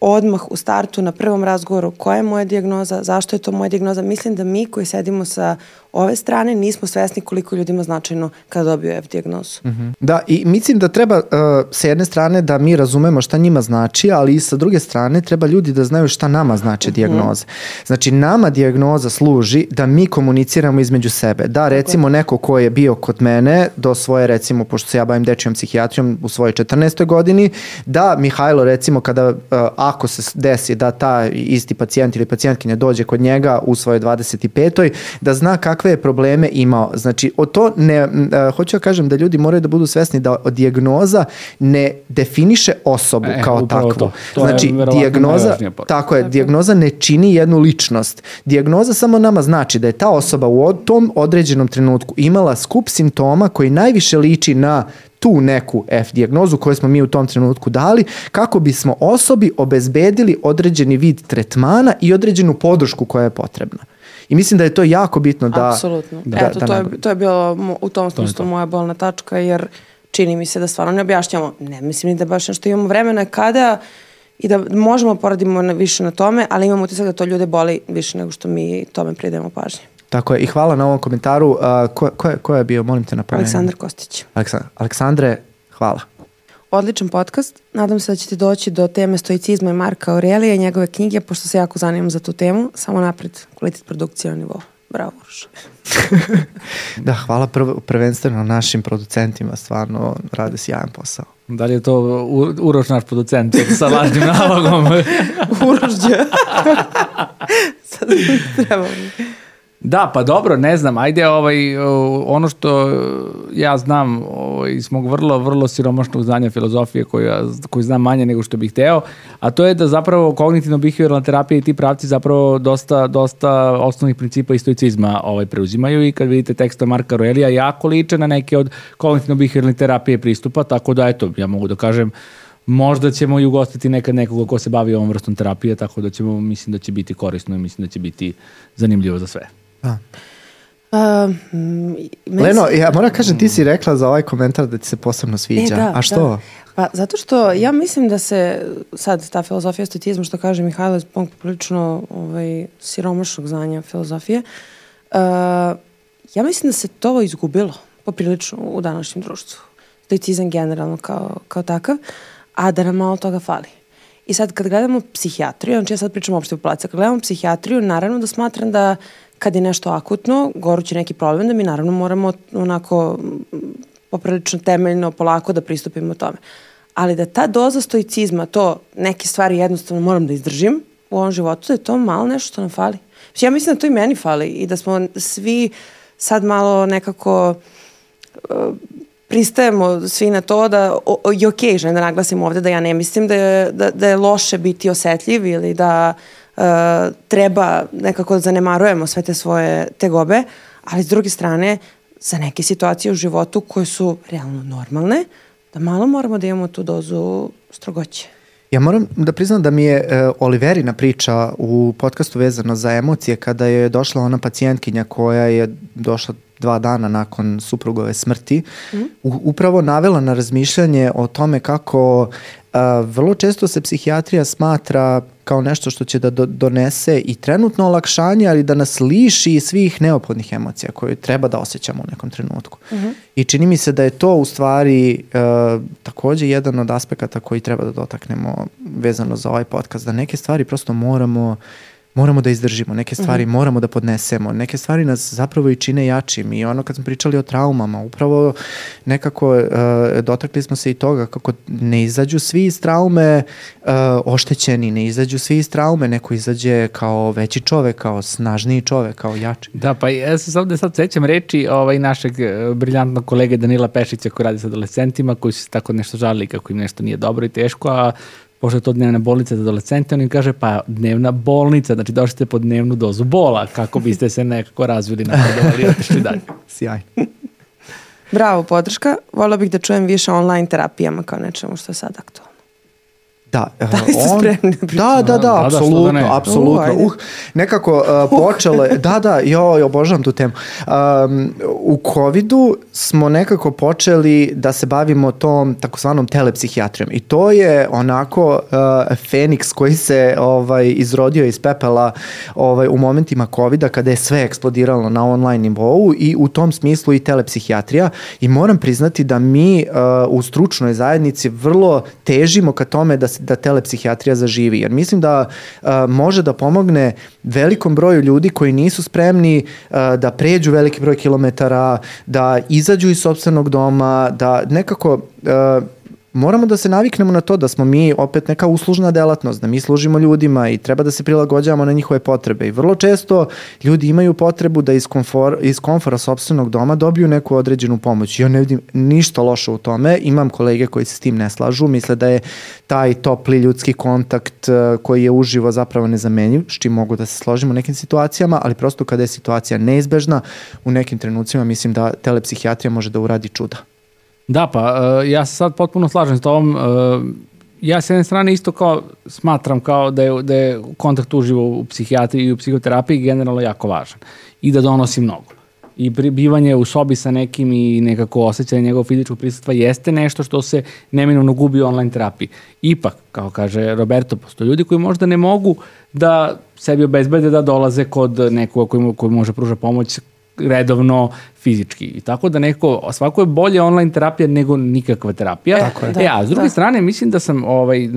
S2: odmah u startu na prvom razgovoru koja je moja dijagnoza, zašto je to moja dijagnoza. Mislim da mi koji sedimo sa ove strane nismo svesni koliko ljudima značajno kada dobiju F dijagnozu.
S3: Da, i mislim da treba uh, sa jedne strane da mi razumemo šta njima znači, ali i sa druge strane treba ljudi da znaju šta nama znači dijagnoza. Znači, nama dijagnoza služi da mi komuniciramo između sebe. Da, recimo, neko ko je bio kod mene do svoje, recimo, pošto se ja bavim dečijom psihijatrijom u svojoj 14. godini, da Mihajlo, recimo, kada, uh, ako se desi da ta isti pacijent ili pacijentkinja dođe kod njega u svojoj 25. da zna kakve je probleme imao. Znači, o to ne, uh, hoću da kažem da ljudi moraju da budu svesni da dijagnoza ne definiše osobu
S1: E,
S3: kao takvu.
S1: to. To
S3: znači, dijagnoza, tako je, dijagnoza ne čini jednu ličnost. Dijagnoza samo nama znači da je ta osoba u tom određenom trenutku imala skup simptoma koji najviše liči na tu neku F dijagnozu koju smo mi u tom trenutku dali kako bismo osobi obezbedili određeni vid tretmana i određenu podršku koja je potrebna. I mislim da je to jako bitno da...
S2: Apsolutno.
S3: da-
S2: Eto,
S3: da
S2: to, je, to je bilo u tom smislu
S1: to.
S2: moja bolna tačka, jer čini mi se da stvarno ne objašnjamo. Ne mislim ni da baš nešto imamo vremena kada i da možemo da poradimo na, više na tome, ali imam utisak da to ljude boli više nego što mi tome pridemo pažnje.
S3: Tako je. I hvala na ovom komentaru. Uh, ko, ko, je, ko je bio, molim te na
S2: Aleksandar Kostić.
S3: Aleksa- Aleksandre, hvala.
S2: Odličan podcast. Nadam se da ćete doći do teme stoicizma i Marka Aurelija i njegove knjige, pošto se jako zanimam za tu temu. Samo napred, kvalitet produkcije na nivou. Bravo, Uroš.
S3: Da, hvala prv, prvenstveno našim producentima, stvarno rade sjajan posao.
S1: Da li je to U- Uroš naš producent sa lažnim nalogom?
S2: Urošđe. Sad treba mi.
S1: Da, pa dobro, ne znam, ajde ovaj, ono što ja znam ovaj, iz mog vrlo, vrlo siromašnog znanja filozofije koju, koju znam manje nego što bih hteo, a to je da zapravo kognitivno-behavioralna terapija i ti pravci zapravo dosta, dosta osnovnih principa i stoicizma ovaj, preuzimaju i kad vidite teksta Marka Aurelija jako liče na neke od kognitivno-behavioralne terapije pristupa, tako da eto, ja mogu da kažem Možda ćemo i ugostiti nekad nekoga ko se bavi ovom vrstom terapije, tako da ćemo, mislim da će biti korisno i mislim da će biti zanimljivo za sve.
S3: Da.
S2: Uh, meni
S3: Leno, ja moram kažem, ti si rekla za ovaj komentar da ti se posebno sviđa.
S2: E, da,
S3: A što?
S2: Da. Pa zato što ja mislim da se sad ta filozofija stoicizma što kaže Mihajlo je prilično ovaj, siromašnog znanja filozofije. Uh, ja mislim da se to izgubilo poprilično u današnjem društvu. Stoicizam generalno kao, kao takav, a da nam malo toga fali. I sad kad gledamo psihijatriju, znači ja sad pričam o opštoj populaciji, kad gledamo psihijatriju, naravno da smatram da kad je nešto akutno, gorući neki problem, da mi naravno moramo onako mm, poprilično temeljno, polako da pristupimo tome. Ali da ta doza stoicizma, to neke stvari jednostavno moram da izdržim u ovom životu, da je to malo nešto što nam fali. Ja mislim da to i meni fali i da smo svi sad malo nekako uh, pristajemo svi na to da o, je okej, želim da naglasim ovde da ja ne mislim da je, da, da je loše biti osetljiv ili da treba nekako da zanemarujemo sve te svoje tegobe, ali s druge strane za neke situacije u životu koje su realno normalne, da malo moramo da imamo tu dozu strogoće.
S3: Ja moram da priznam da mi je uh, Oliverina priča u podcastu vezano za emocije kada je došla ona pacijentkinja koja je došla dva dana nakon suprugove smrti, mm. upravo navela na razmišljanje o tome kako a, vrlo često se psihijatrija smatra kao nešto što će da do, donese i trenutno olakšanje, ali da nas liši svih neophodnih emocija koje treba da osjećamo u nekom trenutku. Mm -hmm. I čini mi se da je to u stvari uh, takođe jedan od aspekata koji treba da dotaknemo vezano za ovaj podcast, da neke stvari prosto moramo uh, moramo da izdržimo, neke stvari mm -hmm. moramo da podnesemo, neke stvari nas zapravo i čine jačim i ono kad smo pričali o traumama, upravo nekako uh, dotakli smo se i toga kako ne izađu svi iz traume uh, oštećeni, ne izađu svi iz traume, neko izađe kao veći čovek, kao snažniji čovek, kao jači.
S1: Da, pa ja se ovde sad sećam reči ovaj, našeg e, briljantnog kolege Danila Pešića koji radi sa adolescentima, koji su se tako nešto žalili kako im nešto nije dobro i teško, a pošto je to dnevna bolnica za adolescente, on im kaže pa dnevna bolnica, znači došli po dnevnu dozu bola kako biste se nekako razvili napredovali i otišli dalje.
S3: Sjaj.
S2: Bravo, podrška. Volio bih da čujem više online terapijama kao nečemu što je sad aktualno.
S3: Da,
S2: da li ste on, spremni
S3: da, da, da, da, apsolutno, da, da apsolutno. Uh, uh, nekako uh, počelo je, da, da, jo, jo, obožavam tu temu. Um, u covidu smo nekako počeli da se bavimo tom takozvanom telepsihijatrijom i to je onako uh, Feniks koji se ovaj izrodio iz pepela ovaj u momentima covida kada je sve eksplodiralo na online nivou i u tom smislu i telepsihijatrija i moram priznati da mi uh, u stručnoj zajednici vrlo težimo ka tome da se da telepsihijatrija zaživi. Jer mislim da a, može da pomogne velikom broju ljudi koji nisu spremni a, da pređu veliki broj kilometara, da izađu iz sobstvenog doma, da nekako a, moramo da se naviknemo na to da smo mi opet neka uslužna delatnost, da mi služimo ljudima i treba da se prilagođavamo na njihove potrebe. I vrlo često ljudi imaju potrebu da iz, komfor, iz komfora sobstvenog doma dobiju neku određenu pomoć. Ja ne vidim ništa loše u tome. Imam kolege koji se s tim ne slažu, misle da je taj topli ljudski kontakt eh, koji je uživo zapravo nezamenjiv, s čim mogu da se složimo u nekim situacijama, ali prosto kada je situacija neizbežna, u nekim trenucima mislim da telepsihijatrija može da uradi čuda.
S1: Da, pa uh, ja se sad potpuno slažem s tobom. Uh, ja s jedne strane isto kao smatram kao da je, da je kontakt uživo u psihijatriji i u psihoterapiji generalno jako važan i da donosi mnogo. I bivanje u sobi sa nekim i nekako osjećanje njegovog fizičkog prisustva jeste nešto što se neminovno gubi u online terapiji. Ipak, kao kaže Roberto, postoje ljudi koji možda ne mogu da sebi obezbede da dolaze kod nekoga koji, koji može pruža pomoć redovno fizički. I tako da neko, svako je bolje online terapija nego nikakva terapija. Tako je. E, a s druge da. strane, mislim da sam ovaj, e,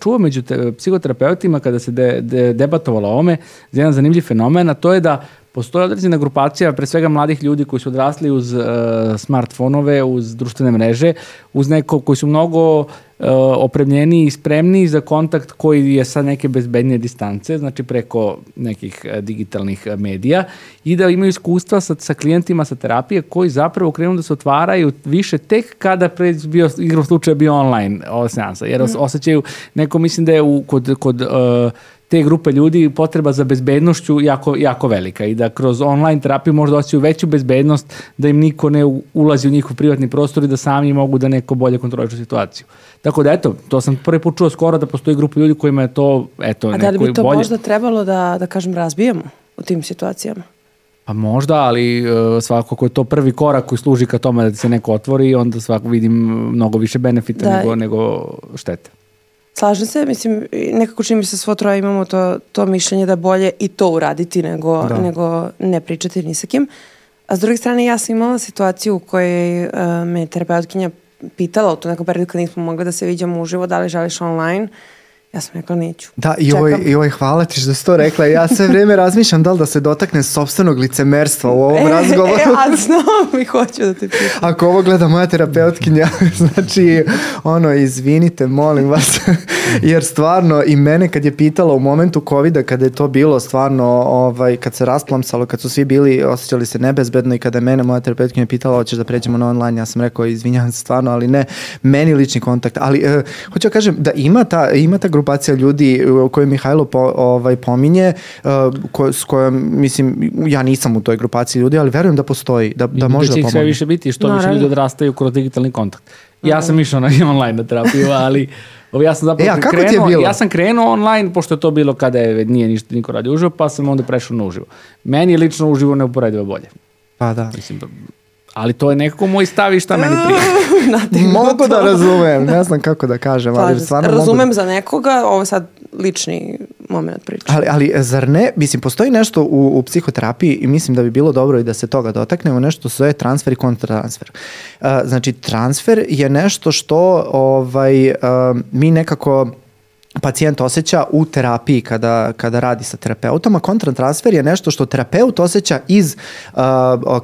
S1: čuo među te, psihoterapeutima kada se de, de, debatovalo o ome, jedan zanimljiv fenomen, a to je da postoje određena grupacija, pre svega mladih ljudi koji su odrasli uz uh, smartfonove, uz društvene mreže, uz neko koji su mnogo uh, opremljeni i spremni za kontakt koji je sa neke bezbednije distance, znači preko nekih uh, digitalnih medija i da imaju iskustva sa, sa klijentima sa terapije koji zapravo krenu da se otvaraju više tek kada pre bio, igrom slučaja bio online ova seansa, jer mm. osjećaju, neko mislim da je u, kod, kod uh, te grupe ljudi potreba za bezbednošću jako, jako velika i da kroz online terapiju možda osjećaju veću bezbednost da im niko ne ulazi u njihov privatni prostor i da sami mogu da neko bolje kontrolišu situaciju. Tako da eto, to sam prvi put čuo skoro da postoji grupa ljudi kojima je to eto,
S2: A
S1: da
S2: li bi to bolje... možda trebalo da, da kažem razbijemo u tim situacijama?
S1: Pa možda, ali uh, svakako je to prvi korak koji služi ka tome da se neko otvori onda svako vidim mnogo više benefita da. nego, nego štete.
S2: Slažem se, mislim, nekako čini mi se svo troje imamo to, to mišljenje da bolje i to uraditi nego, da. nego ne pričati ni sa kim. A s druge strane, ja sam imala situaciju u kojoj uh, me terapeutkinja pitala u tom nekom periodu kad nismo mogli da se viđamo uživo, da li želiš online. Ja sam rekla neću.
S3: Da, i ovaj,
S2: Čekam.
S3: i ovaj hvala ti što si to rekla. Ja sve vrijeme razmišljam da li da se dotakne sobstvenog licemerstva u ovom razgovoru.
S2: E, a znam i hoću da te pitam.
S3: Ako ovo gleda moja terapeutkinja, znači, ono, izvinite, molim vas, jer stvarno i mene kad je pitala u momentu covida, kada je to bilo stvarno, ovaj, kad se rasplamsalo, kad su svi bili, osjećali se nebezbedno i kada je mene moja terapeutkinja pitala, hoćeš da pređemo na online, ja sam rekao, izvinjavam se stvarno, ali ne, meni lični kontakt, ali e, hoću da kažem da ima ta, ima ta grupacija ljudi o kojoj Mihajlo po, ovaj, pominje, e, ko, s kojom, mislim, ja nisam u toj grupaciji ljudi, ali verujem da postoji, da, da može
S1: da
S3: da
S1: će ih sve više biti, što više
S2: Naravno.
S1: ljudi odrastaju kroz digitalni kontakt. Ja sam išao na online na terapiju, ali ja sam zapravo
S3: E, a kako ti je
S1: krenuo,
S3: bilo?
S1: ja sam krenuo online, pošto je to bilo kada je, nije ništa niko radio uživo, pa sam onda prešao na uživo. Meni je lično uživo neuporedivo bolje.
S3: Pa da.
S1: Mislim, da- ali to je nekako moj stav i šta meni prije.
S3: Mogu da razumem, ne znam kako da kažem, ali
S2: Slažem se.
S3: stvarno
S2: Razumem
S3: mogu.
S2: za nekoga, ovo je sad lični moment priče.
S3: Ali, ali zar ne, mislim, postoji nešto u, u psihoterapiji i mislim da bi bilo dobro i da se toga dotaknemo, nešto se zove transfer i kontratransfer. Uh, znači, transfer je nešto što ovaj, uh, mi nekako pacijent osjeća u terapiji kada, kada radi sa terapeutom, a kontratransfer je nešto što terapeut osjeća iz uh,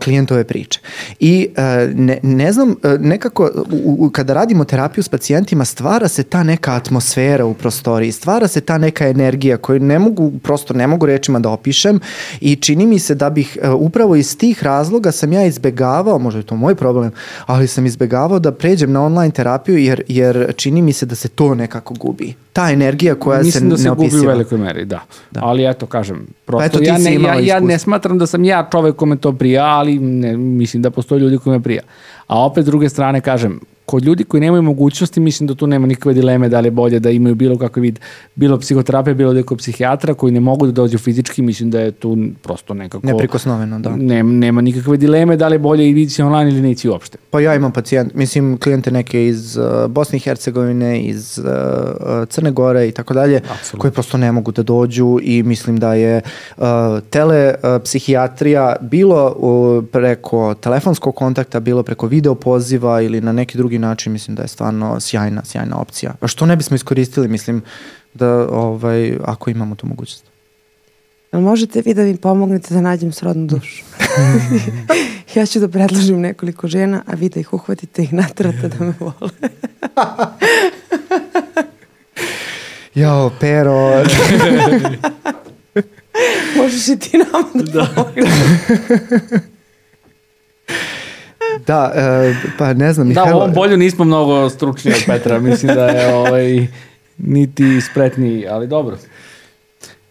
S3: klijentove priče. I uh, ne, ne znam, uh, nekako u, u, kada radimo terapiju s pacijentima stvara se ta neka atmosfera u prostoriji, stvara se ta neka energija koju ne mogu, prosto ne mogu rečima da opišem i čini mi se da bih uh, upravo iz tih razloga sam ja izbegavao, možda je to moj problem, ali sam izbegavao da pređem na online terapiju jer, jer čini mi se da se to nekako gubi. Ta energija koja
S1: Mislim da
S3: se
S1: se
S3: ne
S1: gubi u
S3: opisiva.
S1: velikoj meri, da. Ali eto, kažem, prosto
S3: eto, ti
S1: ja, ne, ja, ja ne smatram da sam ja čovek kome to prija, ali ne, mislim da postoje ljudi kome prija. A opet s druge strane, kažem, kod ljudi koji nemaju mogućnosti, mislim da tu nema nikakve dileme da li je bolje da imaju bilo kakav vid, bilo psihoterapije, bilo da je kod psihijatra koji ne mogu da dođu fizički, mislim da je tu prosto nekako...
S3: Neprikosnoveno, da.
S1: Ne, nema nikakve dileme da li je bolje ići online ili ne ići uopšte.
S3: Pa ja imam pacijent, mislim klijente neke iz uh, Bosne i Hercegovine, iz uh, uh, Crne Gore i tako dalje, koji prosto ne mogu da dođu i mislim da je uh, tele uh, psihijatrija bilo uh, preko telefonskog kontakta, bilo preko video poziva ili na neki drugi način, mislim da je stvarno sjajna, sjajna opcija. A što ne bismo iskoristili, mislim da ovaj, ako imamo tu mogućnost.
S2: Možete vi da mi pomognete da nađem srodnu dušu? ja ću da predložim nekoliko žena, a vi da ih uhvatite i natrate da me vole.
S3: Jao, pero,
S2: Možeš i ti nama da, pomogneš.
S3: Da, uh, pa ne znam,
S1: Da, u
S3: Mihajlo-
S1: ovom bolju nismo mnogo stručniji od Petra, mislim da je ovaj, niti spretniji, ali dobro.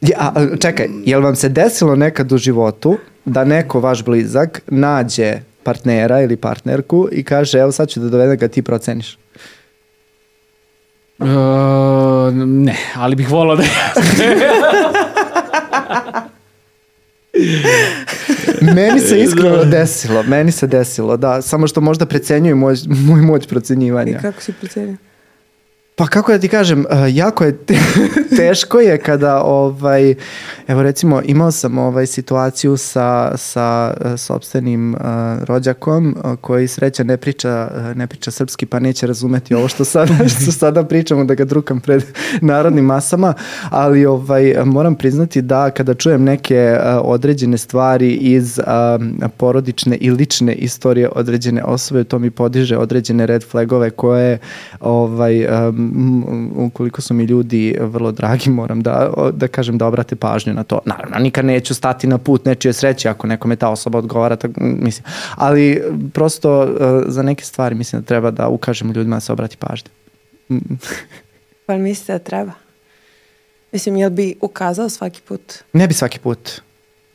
S3: Ja, čekaj, jel vam se desilo nekad u životu da neko vaš blizak nađe partnera ili partnerku i kaže evo sad ću da dovedem ga ti proceniš?
S1: E, ne, ali bih volao da
S3: Meni se iskreno desilo, meni se desilo, da, samo što možda precenjuju moj, moj moć
S2: I
S3: procenjivanja.
S2: kako si procenio?
S3: Pa kako da ti kažem, uh, jako je te- teško je kada ovaj evo recimo imao sam ovaj situaciju sa sa uh, sopstvenim uh, rođakom uh, koji sreća ne priča uh, ne priča srpski pa neće razumeti ovo što sada što sada pričamo da ga drukam pred narodnim masama, ali ovaj moram priznati da kada čujem neke određene stvari iz porodične i lične istorije određene osobe, to mi podiže određene red flagove koje ovaj um, ukoliko su mi ljudi vrlo dragi, moram da, da kažem da obrate pažnju na to. Naravno, nikad neću stati na put nečije sreće ako nekome ta osoba odgovara, tak, m, mislim. Ali prosto uh, za neke stvari mislim da treba da ukažemo ljudima da se obrati pažnja.
S2: Pa li mislite da treba? Mislim, jel bi ukazao svaki put?
S3: Ne bi svaki put.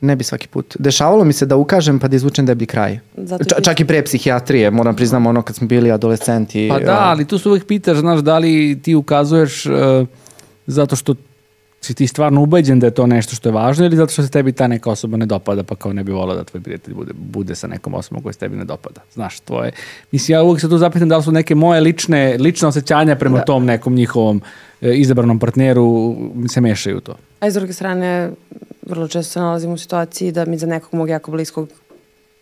S3: Ne bi svaki put. Dešavalo mi se da ukažem pa da izvučem deblji kraj.
S2: Zato
S3: Ča- čak i pre psihijatrije, moram priznam ono kad smo bili adolescenti.
S1: Pa da,
S3: uh,
S1: ali tu se uvijek pitaš, znaš, da li ti ukazuješ e, zato što si ti stvarno ubeđen da je to nešto što je važno ili zato što se tebi ta neka osoba ne dopada pa kao ne bi volao da tvoj prijatelj bude, bude sa nekom osobom koja se tebi ne dopada. Znaš, tvoje... Mislim, ja uvijek se tu zapitam da li su neke moje lične, lične osjećanja prema tom nekom njihovom e, izabranom partneru se mešaju u to.
S2: A iz druge strane, vrlo često se nalazim u situaciji da mi za nekog mog jako bliskog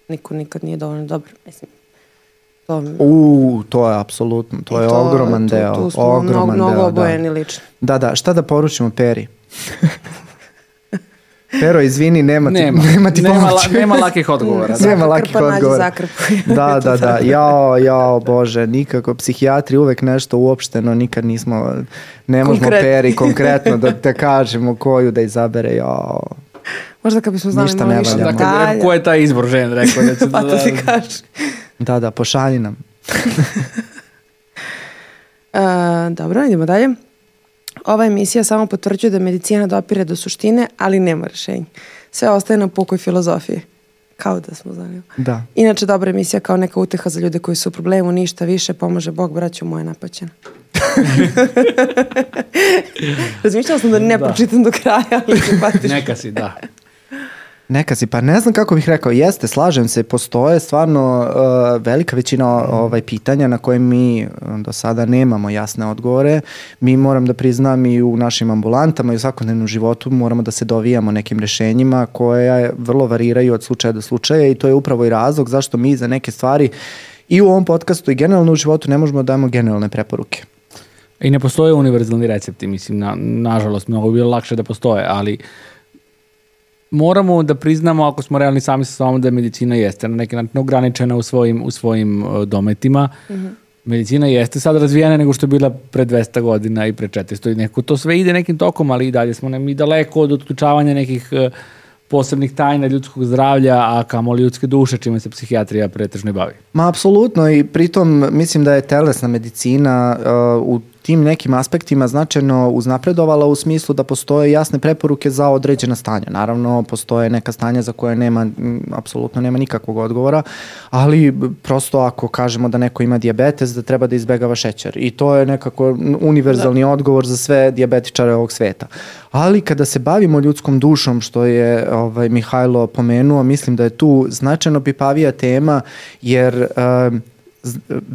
S2: niko nikad nije dovoljno dobar. Mislim, To,
S3: U, to je apsolutno, to je ogroman
S2: tu,
S3: deo.
S2: Tu smo
S3: ogroman
S2: mnogo, mnogo
S3: deo,
S2: obojeni
S3: da.
S2: lično.
S3: Da, da, šta da poručimo Peri? Pero, izvini, nema ti,
S1: Nema,
S3: nema ti
S1: nema,
S3: pomoći.
S1: la- nema lakih odgovora. da.
S3: Nema lakih
S2: Krpa
S3: odgovora. Da, da, da. Jao, jao, bože, nikako. Psihijatri uvek nešto uopšteno, nikad nismo, ne možemo
S2: Konkretni.
S3: peri konkretno da te kažemo koju da izabere, jao.
S2: Možda kad bismo znali
S3: Ništa
S2: malo više detalja.
S1: ko je taj izbor žen, rekao da
S2: Pa
S1: da...
S2: to ti kažeš.
S3: Da, da, pošalji nam.
S2: E, dobro, idemo dalje. Ova emisija samo potvrđuje da medicina dopire do suštine, ali nema rešenja. Sve ostaje na pukoj filozofiji. Kao da smo znali.
S3: Da.
S2: Inače, dobra emisija kao neka uteha za ljude koji su u problemu, ništa više, pomaže Bog, braću moje napaćena. Razmišljala sam da ne
S1: Da.
S2: pročitam do kraja, ali prihvatiš.
S1: Neka si, da.
S3: Neka si, pa ne znam kako bih rekao, jeste, slažem se, postoje stvarno uh, velika većina ovaj, pitanja na koje mi uh, do sada nemamo jasne odgovore. Mi moram da priznam i u našim ambulantama i u svakodnevnom životu moramo da se dovijamo nekim rešenjima koje vrlo variraju od slučaja do slučaja i to je upravo i razlog zašto mi za neke stvari i u ovom podcastu i generalno u životu ne možemo da damo generalne preporuke.
S1: I ne postoje univerzalni recepti, mislim, na, nažalost, mnogo bi bilo lakše da postoje, ali moramo da priznamo, ako smo realni sami sa sobom, da medicina jeste na neki način ograničena u svojim, u svojim uh, dometima. Medicina jeste sad razvijena nego što je bila pre 200 godina i pre 400 i neko. To sve ide nekim tokom, ali i dalje smo nam i daleko od otključavanja nekih uh, posebnih tajna ljudskog zdravlja, a kamoli ljudske duše, čime se psihijatrija pretežno i bavi.
S3: Ma apsolutno i pritom mislim da je telesna medicina uh, u tim nekim aspektima značajno uznapredovala u smislu da postoje jasne preporuke za određena stanja. Naravno, postoje neka stanja za koje nema, apsolutno nema nikakvog odgovora, ali prosto ako kažemo da neko ima dijabetes, da treba da izbegava šećer. I to je nekako univerzalni odgovor za sve dijabetičare ovog sveta. Ali kada se bavimo ljudskom dušom, što je ovaj, Mihajlo pomenuo, mislim da je tu značajno pipavija tema, jer um,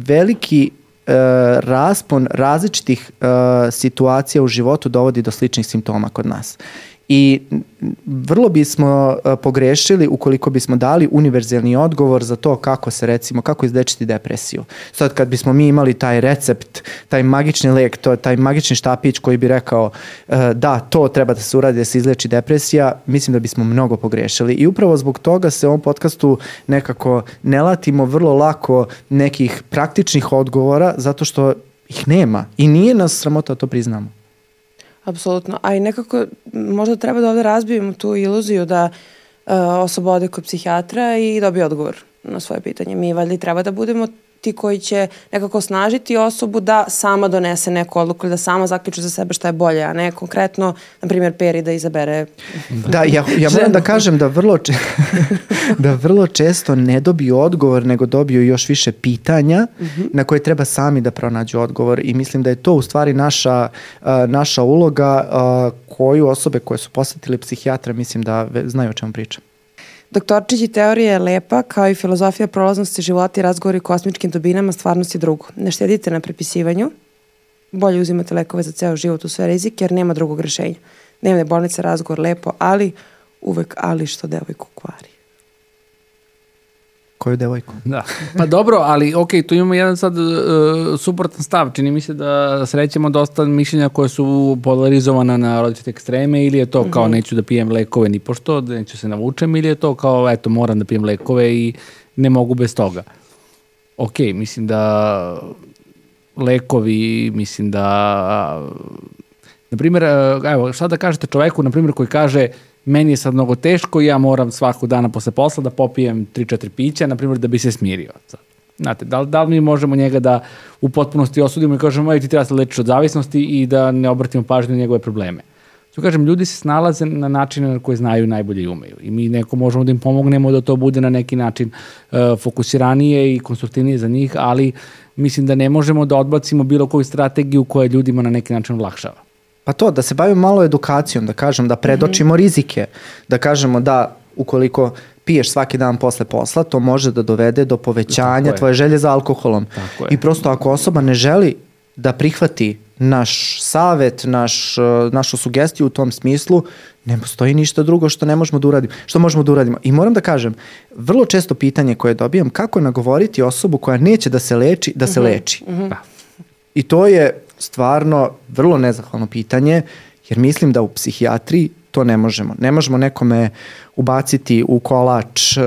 S3: veliki e, raspon različitih e, situacija u životu dovodi do sličnih simptoma kod nas. I vrlo bismo e, pogrešili ukoliko bismo dali univerzalni odgovor za to kako se recimo, kako izlečiti depresiju. Sad kad bismo mi imali taj recept, taj magični lek, to, taj magični štapić koji bi rekao e, da, to treba da se uradi da se izleči depresija, mislim da bismo mnogo pogrešili. I upravo zbog toga se u ovom podcastu nekako ne latimo vrlo lako nekih praktičnih odgovora zato što ih nema i nije nas sramota to priznamo.
S2: Apsolutno. A i nekako možda treba da ovde razbijemo tu iluziju da uh, osoba ode kod psihijatra i dobije odgovor na svoje pitanje. Mi valjda i treba da budemo ti koji će nekako snažiti osobu da sama donese neku odluku ili da sama zaključi za sebe šta je bolje, a ne konkretno, na primjer, Peri da izabere.
S3: Da, ja, ja moram da kažem da vrlo, če, da vrlo često ne dobiju odgovor, nego dobiju još više pitanja na koje treba sami da pronađu odgovor. I mislim da je to u stvari naša, naša uloga koju osobe koje su posetili psihijatra mislim da ve- znaju o čemu pričam.
S2: Doktorčići teorija je lepa, kao i filozofija prolaznosti života i razgovori o kosmičkim dubinama, stvarnost je drugo. Ne štedite na prepisivanju, bolje uzimate lekove za ceo život u sve rizike, jer nema drugog rešenja. Dnevne bolnice, razgovor lepo, ali uvek ali što devojku kvari.
S3: Koju devojku?
S1: Da. Pa dobro, ali ok, tu imamo jedan sad uh, suprotan stav. Čini mi se da srećemo dosta mišljenja koje su polarizovana na različite ekstreme ili je to kao neću da pijem lekove ni pošto, da neću se navučem ili je to kao eto moram da pijem lekove i ne mogu bez toga. Ok, mislim da lekovi, mislim da na primjer, evo, šta da kažete čoveku, na primjer, koji kaže meni je sad mnogo teško i ja moram svakog dana posle posla da popijem 3-4 pića, na primjer, da bi se smirio. Sad, Znate, da da li mi možemo njega da u potpunosti osudimo i kažemo, ej, ti treba se lečiš od zavisnosti i da ne obratimo pažnju na njegove probleme. Što kažem, ljudi se snalaze na načine na koje znaju najbolje i umeju. I mi neko možemo da im pomognemo da to bude na neki način uh, fokusiranije i konstruktivnije za njih, ali mislim da ne možemo da odbacimo bilo koju strategiju koja ljudima na neki način olakšava.
S3: Pa to, da se bavimo malo edukacijom, da kažem, da predočimo rizike, da kažemo da ukoliko piješ svaki dan posle posla, to može da dovede do povećanja tvoje želje za alkoholom.
S1: Tako je.
S3: I prosto ako osoba ne želi da prihvati naš savet, naš, uh, našu sugestiju u tom smislu, ne postoji ništa drugo što ne možemo da uradimo, što možemo da uradimo. I moram da kažem, vrlo često pitanje koje dobijam, kako nagovoriti osobu koja neće da se leči, da se leči.
S1: Da.
S3: I to je stvarno vrlo nezahvalno pitanje, jer mislim da u psihijatriji to ne možemo. Ne možemo nekome ubaciti u kolač uh,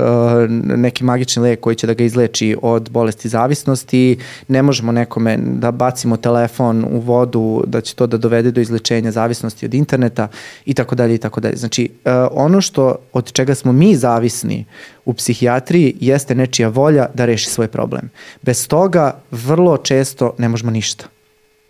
S3: neki magični lek koji će da ga izleči od bolesti zavisnosti, ne možemo nekome da bacimo telefon u vodu da će to da dovede do izlečenja zavisnosti od interneta i tako dalje i tako dalje. Znači, uh, ono što od čega smo mi zavisni u psihijatriji jeste nečija volja da reši svoj problem. Bez toga vrlo često ne možemo ništa.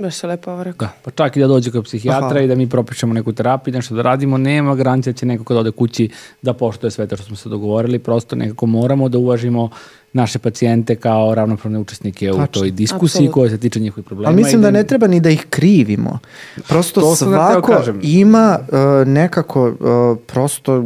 S2: Baš se lepo ovo rekao.
S1: Da, pa čak i da dođe kod psihijatra
S3: Aha.
S1: i da mi propišemo neku terapiju, nešto da radimo, nema garancija da će neko kad ode kući da poštuje sve to što smo se dogovorili, prosto nekako moramo da uvažimo naše pacijente kao ravnopravne učesnike u
S3: Tačno.
S1: toj diskusiji koja se tiče njihovih problema.
S3: Ali mislim
S1: i
S3: da ne treba ni da ih krivimo. Prosto
S1: To da
S3: svako
S1: kažem.
S3: ima uh, nekako uh, prosto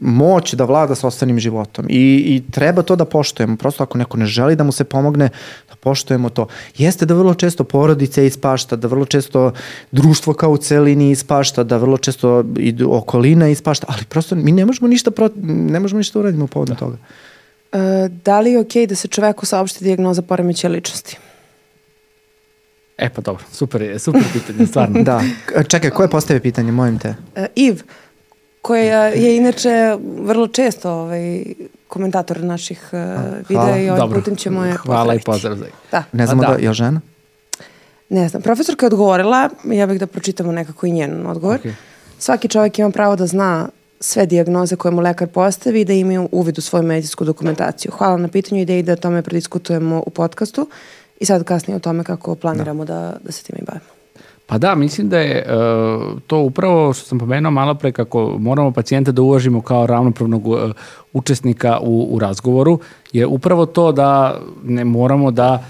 S3: moć da vlada sobstvenim životom I, i treba to da poštujemo. Prosto ako neko ne želi da mu se pomogne, da poštujemo to. Jeste da vrlo često porodice ispašta, da vrlo često društvo kao u celini ispašta, da vrlo često i okolina ispašta, ali prosto mi ne možemo ništa, pro, ne možemo ništa uradimo povodom toga.
S2: E, da li je okej da se čoveku saopšti dijagnoza poremećaja ličnosti?
S1: E pa dobro, super je, super pitanje, stvarno.
S3: Da. Čekaj, ko je postavio pitanje, molim te?
S2: E, Iv, koja je inače vrlo često ovaj, komentator naših uh, videa i ovaj
S1: Dobro.
S2: putem ćemo je
S1: Hvala i
S2: pozdraviti.
S1: pozdrav za
S2: Da,
S3: Ne znamo
S1: A
S3: da,
S1: da.
S3: je žena?
S2: ne znam. Profesorka je odgovorila, ja bih da pročitamo nekako i njen odgovor.
S1: Okej.
S2: Svaki čovjek ima pravo da zna sve dijagnoze koje mu lekar postavi i da ima uvid u svoju medicinsku dokumentaciju. Hvala na pitanju ideji da o tome prediskutujemo u podcastu i sad kasnije o tome kako planiramo da, da se time i bavimo.
S1: Pa da, mislim da je e, to upravo što sam pomenuo malo pre kako moramo pacijenta da uvažimo kao ravnopravnog e, učesnika u, u razgovoru, je upravo to da ne moramo da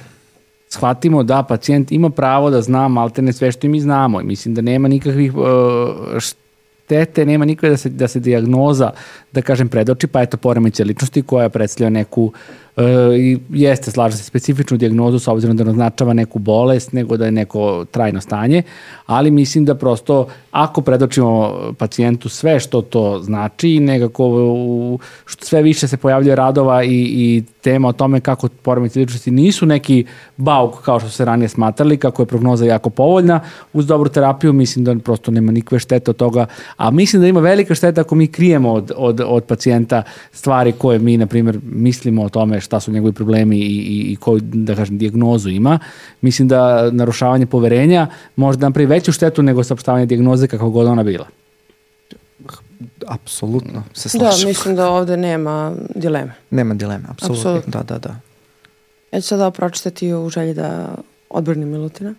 S1: shvatimo da pacijent ima pravo da zna maltene sve što i mi znamo. I mislim da nema nikakvih e, štete, nema nikakve da se, da se dijagnoza, da kažem, predoči, pa eto poremeće ličnosti koja predstavlja neku e, jeste, slažem se, specifičnu dijagnozu s obzirom da ne označava neku bolest, nego da je neko trajno stanje, ali mislim da prosto ako predočimo pacijentu sve što to znači i u, što sve više se pojavljuje radova i, i tema o tome kako poremeće ličnosti nisu neki bauk kao što se ranije smatrali, kako je prognoza jako povoljna, uz dobru terapiju mislim da prosto nema nikakve štete od toga, a mislim da ima velika šteta ako mi krijemo od, od, od pacijenta stvari koje mi, na primjer, mislimo o tome šta su njegovi problemi i, i, i koju, da kažem, dijagnozu ima. Mislim da narušavanje poverenja može da napravi veću štetu nego saopštavanje dijagnoze kakva god ona bila.
S3: Apsolutno se
S2: Da,
S3: slažem.
S2: mislim da ovde nema dileme.
S3: Nema dileme, apsolutno.
S2: Apsolutno.
S3: Da, da, da.
S2: Ja ću sada pročitati u želji da odbrnim Milutina.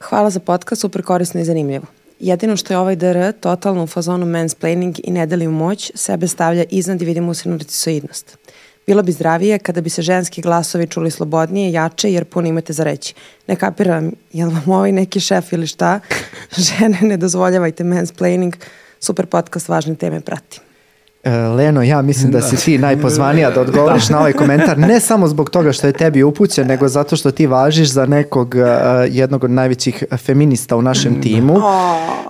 S2: Hvala za podcast, super korisno i zanimljivo. Jedino što je ovaj DR totalno u fazonu mansplaining i ne deli mu moć, sebe stavlja iznad i vidimo usrednu retisoidnost. Bilo bi zdravije kada bi se ženski glasovi čuli slobodnije, jače, jer puno imate za reći. Ne kapiram, je li vam ovaj neki šef ili šta? Žene, ne dozvoljavajte mansplaining. Super podcast, važne teme pratim.
S3: E, Leno, ja mislim da si ti najpozvanija da odgovoriš na ovaj komentar, ne samo zbog toga što je tebi upućen, nego zato što ti važiš za nekog e, jednog od najvećih feminista u našem timu.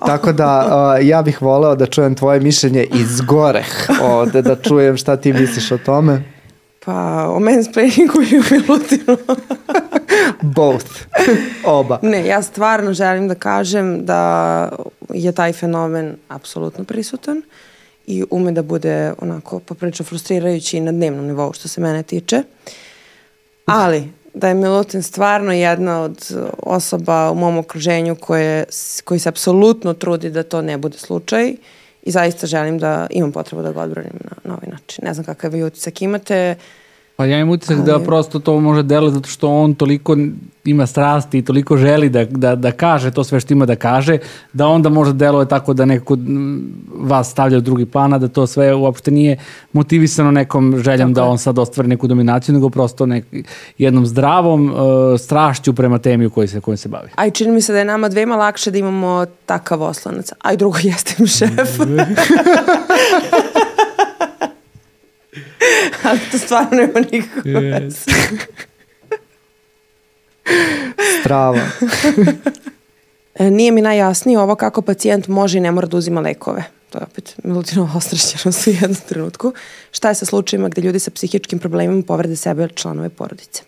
S3: Tako da e, ja bih voleo da čujem tvoje mišljenje iz goreh, ovde, da čujem šta ti misliš o tome.
S2: Pa, o mansplainingu i o Milutinu.
S3: Both. Oba.
S2: Ne, ja stvarno želim da kažem da je taj fenomen apsolutno prisutan i ume da bude onako poprilično frustrirajući i na dnevnom nivou što se mene tiče. Ali, da je Milutin stvarno jedna od osoba u mom okruženju koje, koji se apsolutno trudi da to ne bude slučaj i zaista želim da imam potrebu da ga odbranim na, na ovaj način. Ne znam kakav vi utisak imate.
S1: Pa ja imam utisak da
S2: Ali-
S1: prosto to može delati zato što on toliko ima strasti i toliko želi da, da, da kaže to sve što ima da kaže, da onda može deluje tako da nekako mm, vas stavlja u drugi plan, a da to sve uopšte nije motivisano nekom željom da on sad ostvari neku dominaciju, nego prosto nek, jednom zdravom uh, strašću prema temi u kojoj se, kojoj se bavi.
S2: A i čini mi se da je nama dvema lakše da imamo takav oslanac. A i drugo jeste im šef. Ali to stvarno nema nikakve veze.
S3: Strava.
S2: E, Nije mi najjasnije ovo kako pacijent može i ne mora da uzima lekove. To je opet Milutinova ostrašćenost u jednom trenutku. Šta je sa slučajima gde ljudi sa psihičkim problemima povrede sebe ili članove porodice?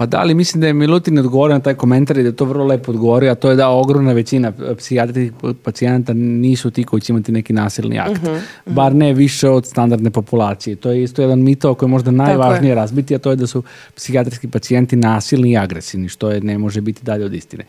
S1: Pa da, ali mislim da je Milutin odgovorio na taj komentar i da je to vrlo lepo odgovorio, a to je da ogromna većina psihijatrijskih pacijenata nisu ti koji će imati neki nasilni akt. Bar ne više od standardne populacije. To je isto jedan mito koji je možda najvažnije razbiti, a to je da su psihijatrijski pacijenti nasilni i agresivni, što je, ne može biti dalje od istine.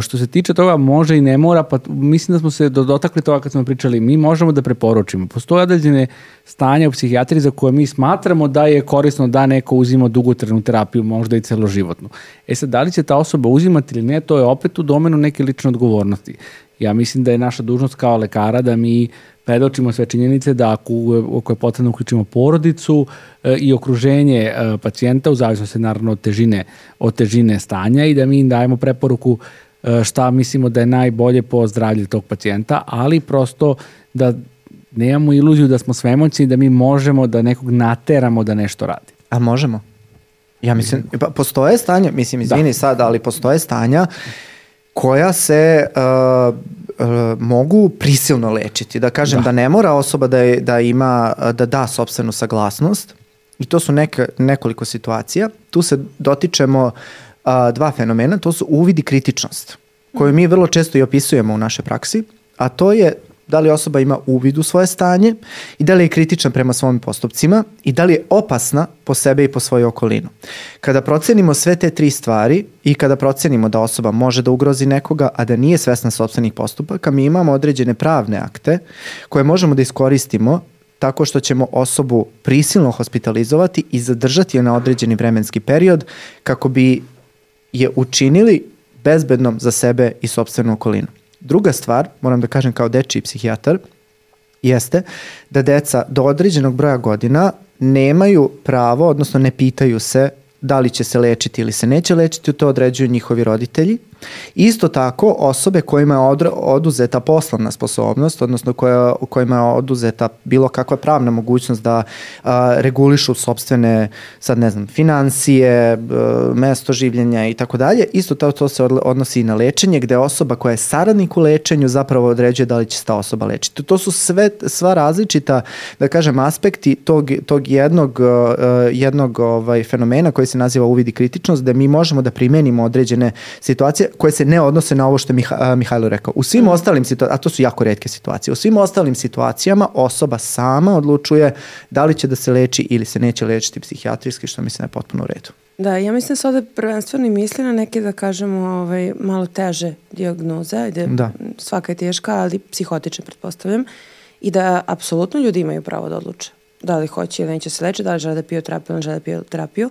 S1: Što se tiče toga može i ne mora, pa mislim da smo se do, dotakli toga kad smo pričali, mi možemo da preporučimo. Postoje određene stanja u psihijatriji za koje mi smatramo da je korisno da neko uzima dugotrenu terapiju, možda i celoživotnu. E sad, da li će ta osoba uzimati ili ne, to je opet u domenu neke lične odgovornosti. Ja mislim da je naša dužnost kao lekara da mi predočimo sve činjenice da ako, ako je potrebno uključimo porodicu e, i okruženje e, pacijenta u zavisnosti naravno od težine, od težine stanja i da mi im dajemo preporuku e, šta mislimo da je najbolje po zdravlju tog pacijenta, ali prosto da nemamo iluziju da smo svemoćni i da mi možemo da nekog nateramo da nešto radi.
S3: A možemo? Ja mislim, pa postoje stanja, mislim, izvini sad, ali postoje stanja koja se uh, uh, mogu prisilno lečiti. Da kažem da, da ne mora osoba da, je, da ima, da da sobstvenu saglasnost i to su neke, nekoliko situacija. Tu se dotičemo uh, dva fenomena, to su uvid i kritičnost, koju mi vrlo često i opisujemo u našoj praksi, a to je da li osoba ima uvid u svoje stanje i da li je kritična prema svojim postupcima i da li je opasna po sebe i po svoju okolinu. Kada procenimo sve te tri stvari i kada procenimo da osoba može da ugrozi nekoga, a da nije svesna sobstvenih postupaka, mi imamo određene pravne akte koje možemo da iskoristimo tako što ćemo osobu prisilno hospitalizovati i zadržati je na određeni vremenski period kako bi je učinili bezbednom za sebe i sobstvenu okolinu. Druga stvar, moram da kažem kao dečiji psihijatar, jeste da deca do određenog broja godina nemaju pravo, odnosno ne pitaju se da li će se lečiti ili se neće lečiti, to određuju njihovi roditelji. Isto tako, osobe kojima je od, oduzeta poslovna sposobnost, odnosno koja, kojima je oduzeta bilo kakva pravna mogućnost da a, regulišu sobstvene, sad ne znam, financije, a, mesto življenja i tako dalje, isto to, to se odnosi i na lečenje, gde osoba koja je saradnik u lečenju zapravo određuje da li će se ta osoba lečiti. To su sve, sva različita, da kažem, aspekti tog, tog jednog, jednog ovaj, fenomena koji se naziva uvid i kritičnost, da mi možemo da primenimo određene situacije koje se ne odnose na ovo što je Miha, Mihajlo rekao. U svim mm. ostalim situacijama, a to su jako redke situacije, u svim ostalim situacijama osoba sama odlučuje da li će da se leči ili se neće lečiti psihijatrijski, što mislim da je potpuno u redu.
S2: Da, ja mislim da se ovde prvenstveno i misli na neke, da kažemo, ovaj, malo teže diagnoze, gde da. svaka je teška, ali psihotične, pretpostavljam, i da apsolutno ljudi imaju pravo da odluče da li hoće ili neće se lečiti, da li žele da piju terapiju ili ne žele da piju terapiju,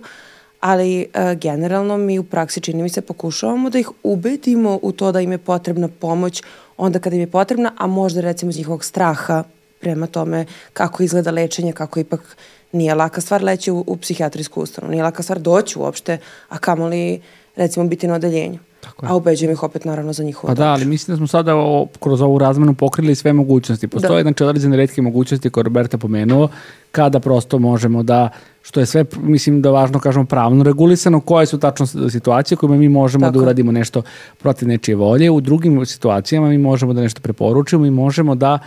S2: ali uh, generalno mi u praksi čini mi se pokušavamo da ih ubedimo u to da im je potrebna pomoć onda kada im je potrebna, a možda recimo iz njihovog straha prema tome kako izgleda lečenje, kako ipak nije laka stvar leći u, u psihijatrijsku ustanu, nije laka stvar doći uopšte, a kamoli recimo biti na odeljenju. Tako je. A ubeđujem ih opet naravno za njihovo
S1: Pa da, ali mislim da smo sada o, kroz ovu razmenu pokrili sve mogućnosti. Postoje da. znači određene redke mogućnosti koje Roberta pomenuo, kada prosto možemo da, što je sve, mislim da važno kažemo pravno regulisano, koje su tačno situacije kojima mi možemo da Tako. da uradimo nešto protiv nečije volje. U drugim situacijama mi možemo da nešto preporučimo i možemo da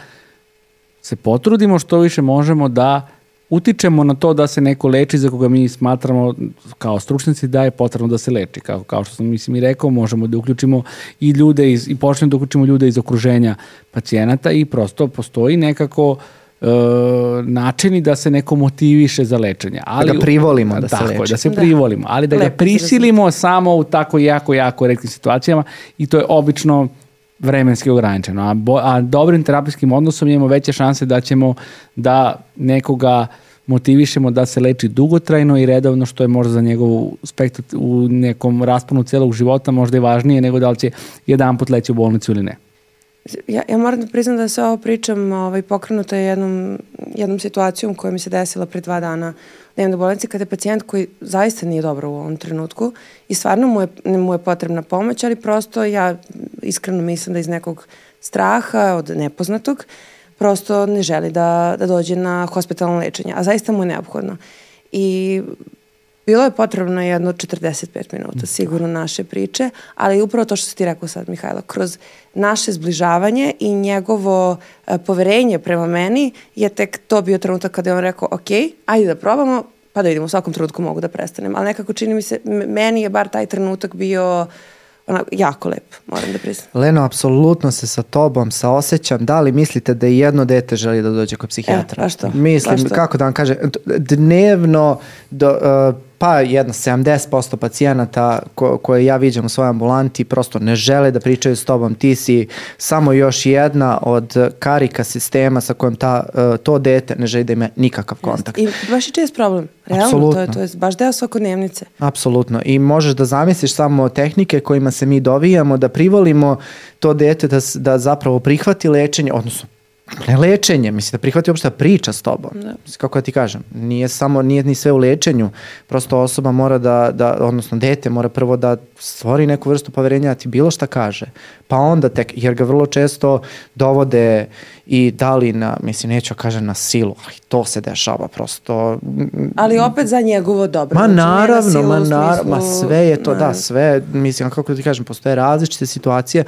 S1: se potrudimo što više možemo da utičemo na to da se neko leči za koga mi smatramo kao stručnici da je potrebno da se leči. Kao, kao što sam mislim i rekao, možemo da uključimo i ljude iz, i počnemo da uključimo ljude iz okruženja pacijenata i prosto postoji nekako e, načini da se neko motiviše za lečenje. Ali,
S3: da ga privolimo da se leči.
S1: Tako, da se da. privolimo, ali da Lepo ga prisilimo samo u tako jako, jako rektim situacijama i to je obično vremenski ograničeno. A, bo, a dobrim terapijskim odnosom imamo veće šanse da ćemo da nekoga motivišemo da se leči dugotrajno i redovno što je možda za njegovu spektru u nekom rasponu celog života možda i važnije nego da li će jedan put leći u bolnicu ili ne.
S2: Ja, ja moram da priznam da se ovo pričam ovaj, pokrenuto je jednom, jednom situacijom koja mi se desila pre dva dana dnevne bolnici kada je pacijent koji zaista nije dobro u ovom trenutku i stvarno mu je, mu je potrebna pomoć, ali prosto ja iskreno mislim da iz nekog straha od nepoznatog prosto ne želi da, da dođe na hospitalno lečenje, a zaista mu je neophodno. I bilo je potrebno jedno 45 minuta sigurno naše priče, ali upravo to što si ti rekao sad Mihajlo, kroz naše zbližavanje i njegovo uh, poverenje prema meni je tek to bio trenutak kada je on rekao ok, ajde da probamo, pa da vidimo u svakom trenutku mogu da prestanem, ali nekako čini mi se, meni je bar taj trenutak bio onako, jako lep, moram da priznam.
S3: Leno, apsolutno se sa tobom saosećam. Da li mislite da i jedno dete želi da dođe kod psihijatra?
S2: E, baš to,
S3: Mislim,
S2: baš to.
S3: kako da vam kažem, dnevno do, uh, pa jedno 70% pacijenata ko, koje ja viđam u svojoj ambulanti prosto ne žele da pričaju s tobom. Ti si samo još jedna od karika sistema sa kojom ta, uh, to dete ne želi da ima nikakav kontakt.
S2: I baš je čest problem. Realno,
S3: Apsolutno.
S2: to je, to je baš deo svakodnevnice.
S3: Apsolutno. I možeš da zamisliš samo tehnike kojima se mi dovijamo, da privolimo to dete da, da zapravo prihvati lečenje, odnosno ne lečenje, mislim da prihvati uopšte da priča s tobom.
S2: Da.
S3: Kako da ti kažem, nije samo, nije ni sve u lečenju, prosto osoba mora da, da, odnosno dete mora prvo da stvori neku vrstu poverenja da ti bilo šta kaže, pa onda tek, jer ga vrlo često dovode i da li na, mislim, neću da kažem na silu, ali to se dešava prosto,
S2: Ali opet za njegovo dobro.
S3: Ma
S2: znači,
S3: naravno,
S2: silu
S3: ma, naravno, ma sve je to, da,
S2: ne.
S3: sve, mislim, kako da ti kažem, postoje različite situacije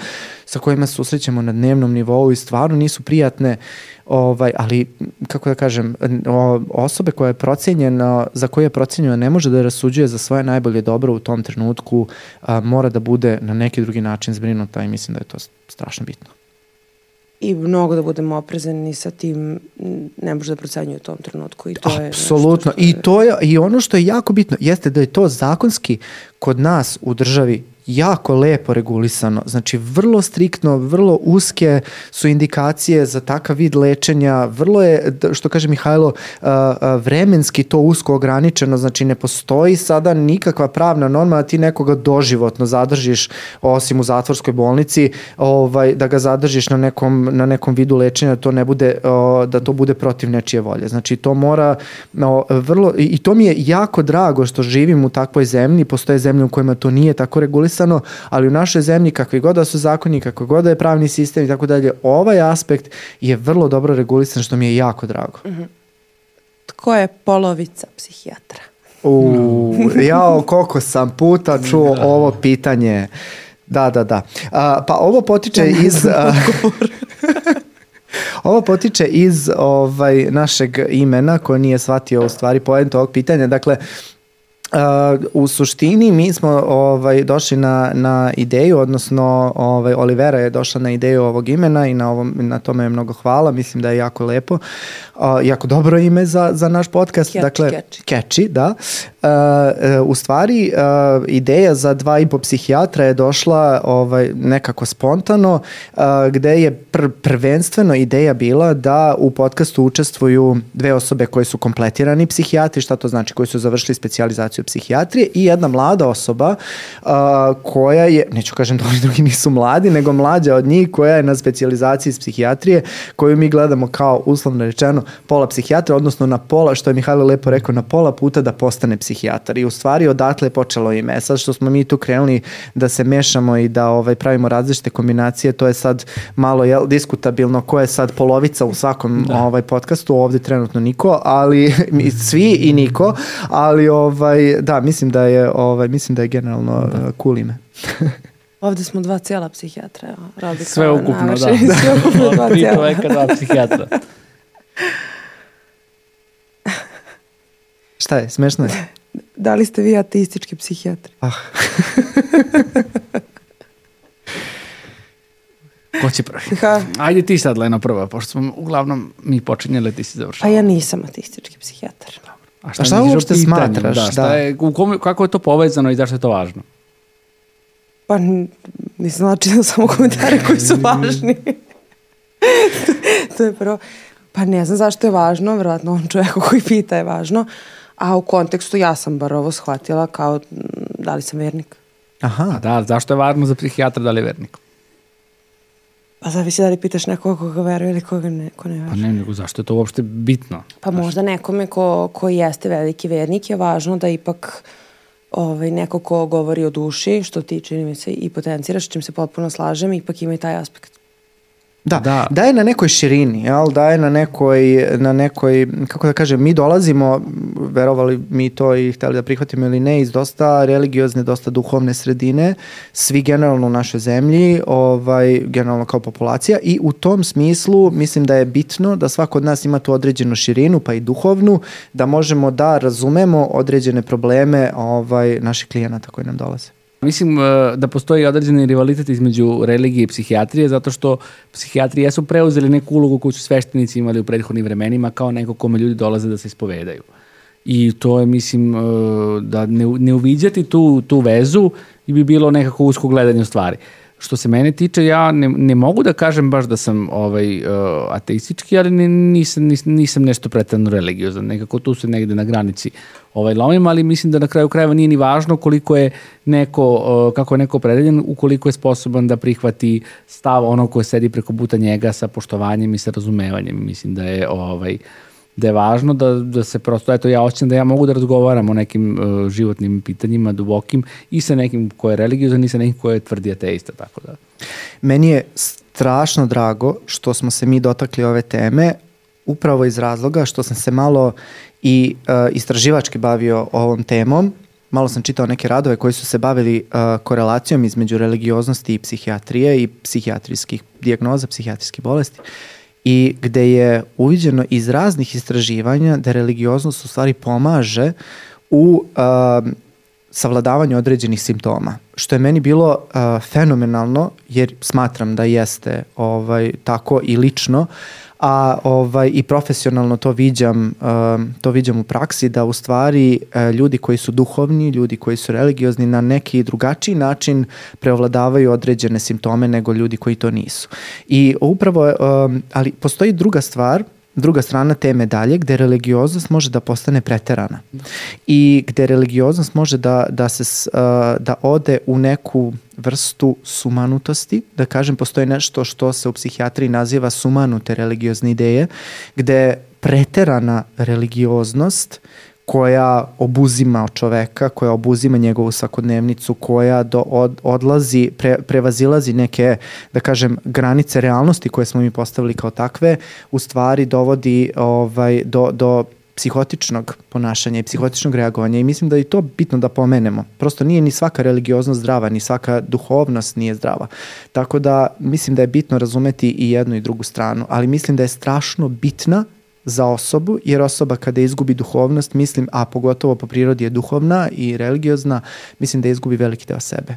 S3: sa kojima se susrećemo na dnevnom nivou i stvarno nisu prijatne, ovaj, ali, kako da kažem, osobe koja je procenjena, za koje je procenjena ne može da rasuđuje za svoje najbolje dobro u tom trenutku, a, mora da bude na neki drugi način zbrinuta i mislim da je to strašno bitno.
S2: I mnogo da budemo oprezani sa tim, ne može da procenjuje u tom trenutku. I to je nešto
S3: Apsolutno.
S2: što
S3: I
S2: je-
S3: to je i ono što je jako bitno jeste da je to zakonski kod nas u državi jako lepo regulisano. Znači vrlo striktno, vrlo uske su indikacije za takav vid lečenja. Vrlo je, što kaže Mihajlo, vremenski to usko ograničeno. Znači ne postoji sada nikakva pravna norma da ti nekoga doživotno zadržiš osim u zatvorskoj bolnici, ovaj da ga zadržiš na nekom na nekom vidu lečenja, da to ne bude da to bude protiv nečije volje. Znači to mora no, vrlo i to mi je jako drago što živim u takvoj zemlji, postoje zemlje u kojima to nije tako regulisano, ali u našoj zemlji kakvi god da su zakoni, kako god da je pravni sistem i tako dalje, ovaj aspekt je vrlo dobro regulisan što mi je jako drago.
S2: Tko je polovica psihijatra?
S3: U, jao, koliko sam puta čuo ovo pitanje. Da, da, da. A, pa ovo potiče iz... a, ovo potiče iz ovaj našeg imena ko nije shvatio u stvari poent ovog pitanja. Dakle, Uh, u suštini mi smo ovaj došli na, na ideju, odnosno ovaj Olivera je došla na ideju ovog imena i na ovom na tome je mnogo hvala, mislim da je jako lepo. Uh, jako dobro ime za, za naš podcast,
S2: Catchy,
S3: dakle
S2: catchy.
S3: catchy, da. Uh, uh, u stvari uh, ideja za dva i po psihijatra je došla ovaj nekako spontano uh, gde je pr prvenstveno ideja bila da u podcastu učestvuju dve osobe koje su kompletirani psihijatri, šta to znači, koji su završili specijalizaciju psihijatrije i jedna mlada osoba uh, koja je, neću kažem da oni drugi nisu mladi, nego mlađa od njih koja je na specijalizaciji iz psihijatrije koju mi gledamo kao uslovno rečeno pola psihijatra, odnosno na pola, što je Mihajlo lepo rekao, na pola puta da postane psihijatar. I u stvari odatle je počelo ime. Sad što smo mi tu krenuli da se mešamo i da ovaj pravimo različite kombinacije, to je sad malo jel, diskutabilno ko je sad polovica u svakom ovaj podcastu, ovde trenutno niko, ali svi i niko, ali ovaj da, mislim da je ovaj mislim da je generalno uh, cool ime.
S2: Ovde smo dva cijela psihijatra. Evo, Radi
S1: Sve ukupno,
S2: naše-
S1: da.
S2: Sve ukupno dva
S1: Tri
S2: cijela.
S1: čoveka, dva psihijatra.
S3: Šta je, smešno je?
S2: Da li ste vi ateistički psihijatri?
S3: Ah,
S1: Ko će prvi?
S2: Ha,
S1: Ajde ti sad, Lena, prva, pošto smo uglavnom mi počinjali, ti si
S2: pa
S1: završala.
S2: ja nisam ateistički psihijatar.
S3: A šta
S1: o
S3: uopšte
S1: pitanju?
S3: smatraš?
S1: Da, šta
S3: Da.
S1: Je, u kom, kako je to povezano i zašto je to važno?
S2: Pa nisam znači da samo komentare koji su važni. to je prvo. Pa ne znam zašto je važno, vjerojatno on čovjek koji pita je važno, a u kontekstu ja sam bar ovo shvatila kao da li sam vernik.
S3: Aha.
S1: Da, zašto je važno za psihijatra da li je vernik?
S2: Pa zavisi da li pitaš nekoga koga veruje ili koga ne, ko ne
S1: Pa
S2: veruje.
S1: ne, nego zašto je to uopšte bitno?
S2: Pa možda nekome ko, ko jeste veliki vernik je važno da ipak ovaj, neko ko govori o duši, što ti čini mi se i potenciraš, čim se potpuno slažem, ipak ima i taj aspekt.
S3: Da,
S1: Da.
S3: da, je na nekoj širini, jel? da je na nekoj, na nekoj, kako da kažem, mi dolazimo, verovali mi to i hteli da prihvatimo ili ne, iz dosta religiozne, dosta duhovne sredine, svi generalno u našoj zemlji, ovaj, generalno kao populacija i u tom smislu mislim da je bitno da svako od nas ima tu određenu širinu, pa i duhovnu, da možemo da razumemo određene probleme ovaj, naših klijenata koji nam dolaze.
S1: Mislim e, da postoji određeni rivalitet između religije i psihijatrije, zato što psihijatri jesu preuzeli neku ulogu koju su sveštenici imali u prethodnim vremenima kao neko kome ljudi dolaze da se ispovedaju. I to je, mislim, e, da ne, ne uviđati tu, tu vezu bi bilo nekako usko gledanje stvari. Što se mene tiče, ja ne, ne mogu da kažem baš da sam ovaj, uh, ateistički, ali ni- nisam, nisam, nisam nešto pretredno religiozan. Nekako tu se negde na granici ovaj, lomim, ali mislim da na kraju krajeva nije ni važno koliko je neko, uh, kako je neko opredeljen, ukoliko je sposoban da prihvati stav onog koje sedi preko puta njega sa poštovanjem i sa razumevanjem. Mislim da je ovaj, da je važno da, da se prosto, eto ja osjećam da ja mogu da razgovaram o nekim uh, životnim pitanjima, dubokim, i sa nekim ko je religiozan i sa nekim ko je tvrdi ateista, tako da.
S3: Meni je strašno drago što smo se mi dotakli ove teme upravo iz razloga što sam se malo i uh, istraživački bavio ovom temom. Malo sam čitao neke radove koji su se bavili uh, korelacijom između religioznosti i psihijatrije i psihijatrijskih dijagnoza, psihijatrijskih bolesti i gde je uviđeno iz raznih istraživanja da religioznost u stvari pomaže u uh, savladavanju određenih simptoma, što je meni bilo uh, fenomenalno, jer smatram da jeste ovaj, tako i lično, a ovaj i profesionalno to viđam um, to viđam u praksi da u stvari uh, ljudi koji su duhovni, ljudi koji su religiozni na neki drugačiji način preovladavaju određene simptome nego ljudi koji to nisu. I upravo um, ali postoji druga stvar druga strana te medalje gde religioznost može da postane preterana i gde religioznost može da, da, se, da ode u neku vrstu sumanutosti, da kažem postoji nešto što se u psihijatriji naziva sumanute religiozne ideje, gde preterana religioznost koja obuzima čoveka, koja obuzima njegovu svakodnevnicu, koja do, od, odlazi, pre, prevazilazi neke, da kažem, granice realnosti koje smo mi postavili kao takve, u stvari dovodi ovaj, do, do psihotičnog ponašanja i psihotičnog reagovanja i mislim da je to bitno da pomenemo. Prosto nije ni svaka religioznost zdrava, ni svaka duhovnost nije zdrava. Tako da mislim da je bitno razumeti i jednu i drugu stranu, ali mislim da je strašno bitna za osobu, jer osoba kada izgubi duhovnost, mislim, a pogotovo po prirodi je duhovna i religiozna, mislim da izgubi veliki deo sebe.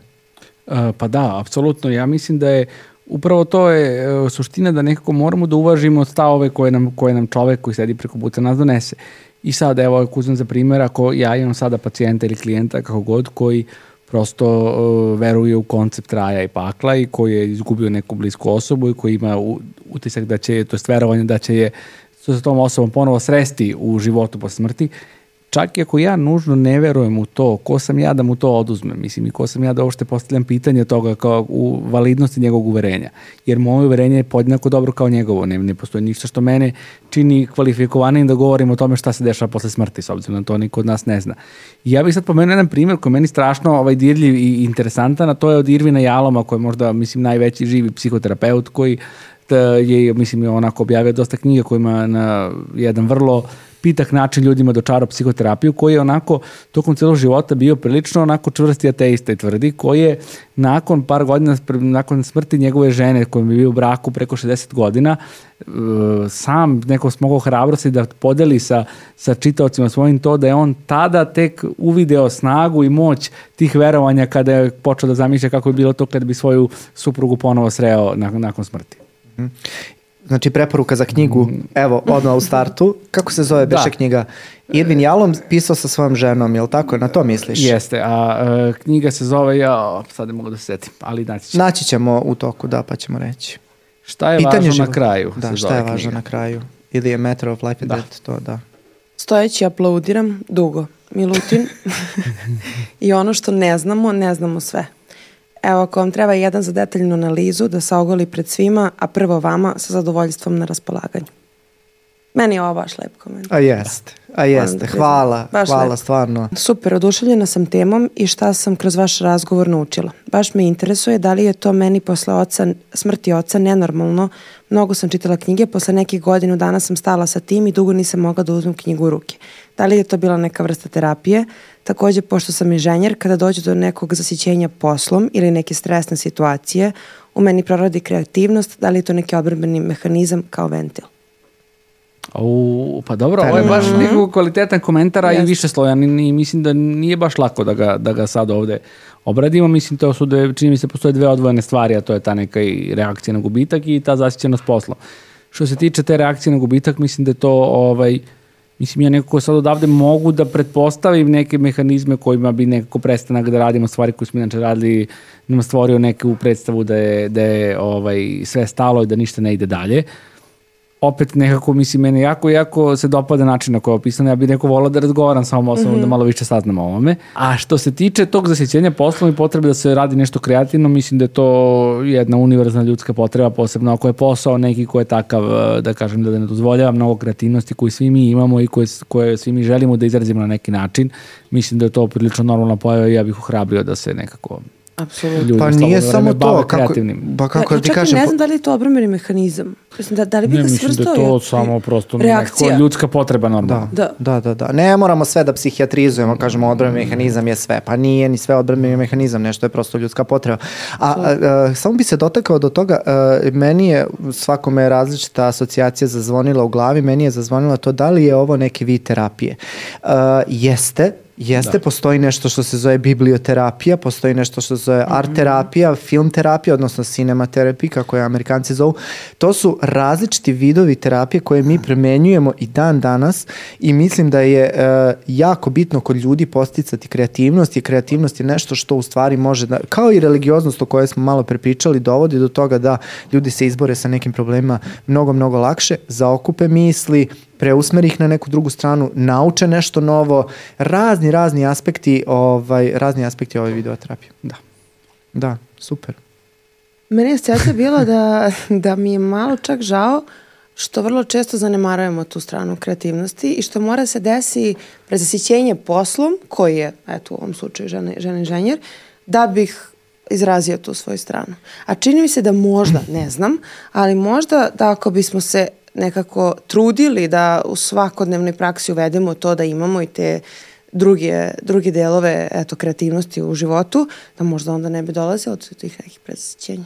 S1: E, pa da, apsolutno. Ja mislim da je upravo to je e, suština da nekako moramo da uvažimo stavove koje nam, koje nam čovek koji sedi preko puta nas donese. I sad, evo, ako uzmem za primjer, ako ja imam sada pacijenta ili klijenta, kako god, koji prosto uh, veruje u koncept raja i pakla i koji je izgubio neku blisku osobu i koji ima utisak da će, to je verovanje da će je sa tom osobom ponovo sresti u životu posle smrti, čak i ako ja nužno ne verujem u to, ko sam ja da mu to oduzmem, mislim i ko sam ja da uopšte postavljam pitanje toga kao u validnosti njegovog uverenja, jer moje uverenje je podjednako dobro kao njegovo, ne, ne postoji ništa što mene čini kvalifikovanim da govorim o tome šta se dešava posle smrti, s obzirom da to niko od nas ne zna. I ja bih sad pomenuo jedan primjer koji je meni strašno ovaj, dirljiv i interesantan, a to je od Irvina Jaloma, koji je možda, mislim, najveći živi psihoterapeut koji da je, mislim, je onako objavio dosta knjiga koji ima na jedan vrlo pitak način ljudima dočarao psihoterapiju, koji je onako tokom celog života bio prilično onako čvrsti ateista i tvrdi, koji je nakon par godina, nakon smrti njegove žene, kojom je bio u braku preko 60 godina, e, sam neko smogao hrabrosti da podeli sa, sa čitaocima svojim to da je on tada tek uvideo snagu i moć tih verovanja kada je počeo da zamišlja kako je bilo to kada bi svoju suprugu ponovo sreo nakon, nakon smrti.
S3: Znači preporuka za knjigu, evo, odmah u startu. Kako se zove beše
S1: Da.
S3: knjiga? Irvin Jalom pisao sa svojom ženom, jel tako? Na to misliš?
S1: Jeste, a e, knjiga se zove, ja sad ne mogu da se setim, ali naći ću.
S3: Naći ćemo u toku, da, pa ćemo reći.
S1: Šta je važno
S3: života.
S1: na kraju?
S3: Da, šta je važno
S1: knjiga.
S3: na kraju? Ili je Matter of Life and
S1: Da.
S3: Death, to da.
S2: Stojeći aplaudiram dugo. Milutin. I ono što ne znamo, ne znamo sve. Evo, ako vam treba jedan za detaljnu analizu da se ogoli pred svima, a prvo vama sa zadovoljstvom na raspolaganju. Meni je ovo baš lep komentar.
S3: A jeste, a jeste.
S2: da priznam.
S3: Hvala,
S2: Baš
S3: hvala
S2: lepo.
S3: stvarno.
S2: Super, oduševljena sam temom i šta sam kroz vaš razgovor naučila. Baš me interesuje da li je to meni posle oca, smrti oca nenormalno. Mnogo sam čitala knjige, posle nekih godinu dana sam stala sa tim i dugo nisam mogla da uzmem knjigu u ruke. Da li je to bila neka vrsta terapije? Takođe, pošto sam inženjer, kada dođe do nekog zasićenja poslom ili neke stresne situacije, u meni proradi kreativnost, da li je to neki odbrbeni mehanizam kao ventil?
S1: U, pa dobro, ovo je baš nekako kvalitetan komentar, a i
S2: Jeste.
S1: više slojan i, i mislim da nije baš lako da ga, da ga sad ovde obradimo. Mislim, to su dve, čini mi se, postoje dve odvojene stvari, a to je ta neka i reakcija na gubitak i ta zasićenost poslom. Što se tiče te reakcije na gubitak, mislim da je to, ovaj, mislim, ja nekako sad odavde mogu da pretpostavim neke mehanizme kojima bi nekako prestanak da radimo stvari koje smo inače radili, nam stvorio neku predstavu da je, da je ovaj, sve stalo i da ništa ne ide dalje opet nekako mislim mene jako jako se dopada način na koji je opisano ja bih neko volao da razgovaram sa ovom osobom da malo više saznam o ovome. A što se tiče tog zasjećenja poslom i potrebe da se radi nešto kreativno mislim da je to jedna univerzalna ljudska potreba posebno ako je posao neki ko je takav eh, da kažem da ne dozvoljava mnogo kreativnosti koju svi mi imamo i koje, koje svi mi želimo da izrazimo na neki način. Mislim da je to prilično normalna pojava i ja bih ohrabrio da se nekako
S2: Apsolutno.
S1: ljudi
S3: Pa nije
S1: slobodno
S3: samo to, kako,
S1: kreativnim.
S3: pa kako
S2: ja,
S3: da ti
S2: čak
S3: kažem,
S2: ne znam da li je to obrambeni mehanizam. Mislim, da, da li bi
S1: ne
S2: ga
S1: mislim da
S2: svrstao
S1: je to samo prosto
S2: reakcija.
S1: nekako ljudska potreba normalno
S3: Da,
S2: Da.
S3: da, da, da. Ne moramo sve da psihijatrizujemo, kažemo odbrambeni mehanizam je sve. Pa nije ni sve odbrambeni mehanizam, nešto je prosto ljudska potreba. A, a, a, samo bi se dotakao do toga, a, meni je svakome je različita asocijacija zazvonila u glavi, meni je zazvonila to da li je ovo neki vid terapije. A, jeste, Jeste, postoji nešto što se zove biblioterapija, postoji nešto što se zove art terapija, film terapija, odnosno cinematerapija, kako je amerikanci zovu. To su različiti vidovi terapije koje mi premenjujemo i dan danas i mislim da je e, jako bitno kod ljudi posticati kreativnost i kreativnost je nešto što u stvari može da, kao i religioznost o kojoj smo malo prepričali, dovodi do toga da ljudi se izbore sa nekim problemima mnogo, mnogo lakše, zaokupe misli, preusmeri ih na neku drugu stranu, nauče nešto novo, razni, razni aspekti, ovaj, razni aspekti ove videoterapije. Da. Da, super.
S2: Meni je asocijacija bila da, da mi je malo čak žao što vrlo često zanemarujemo tu stranu kreativnosti i što mora se desi prezasićenje poslom, koji je, eto u ovom slučaju žena, žena inženjer, da bih izrazio tu svoju stranu. A čini mi se da možda, ne znam, ali možda da ako bismo se nekako trudili da u svakodnevnoj praksi uvedemo to da imamo i te druge, druge delove eto, kreativnosti u životu, da možda onda ne bi dolazilo do tih nekih prezasićenja.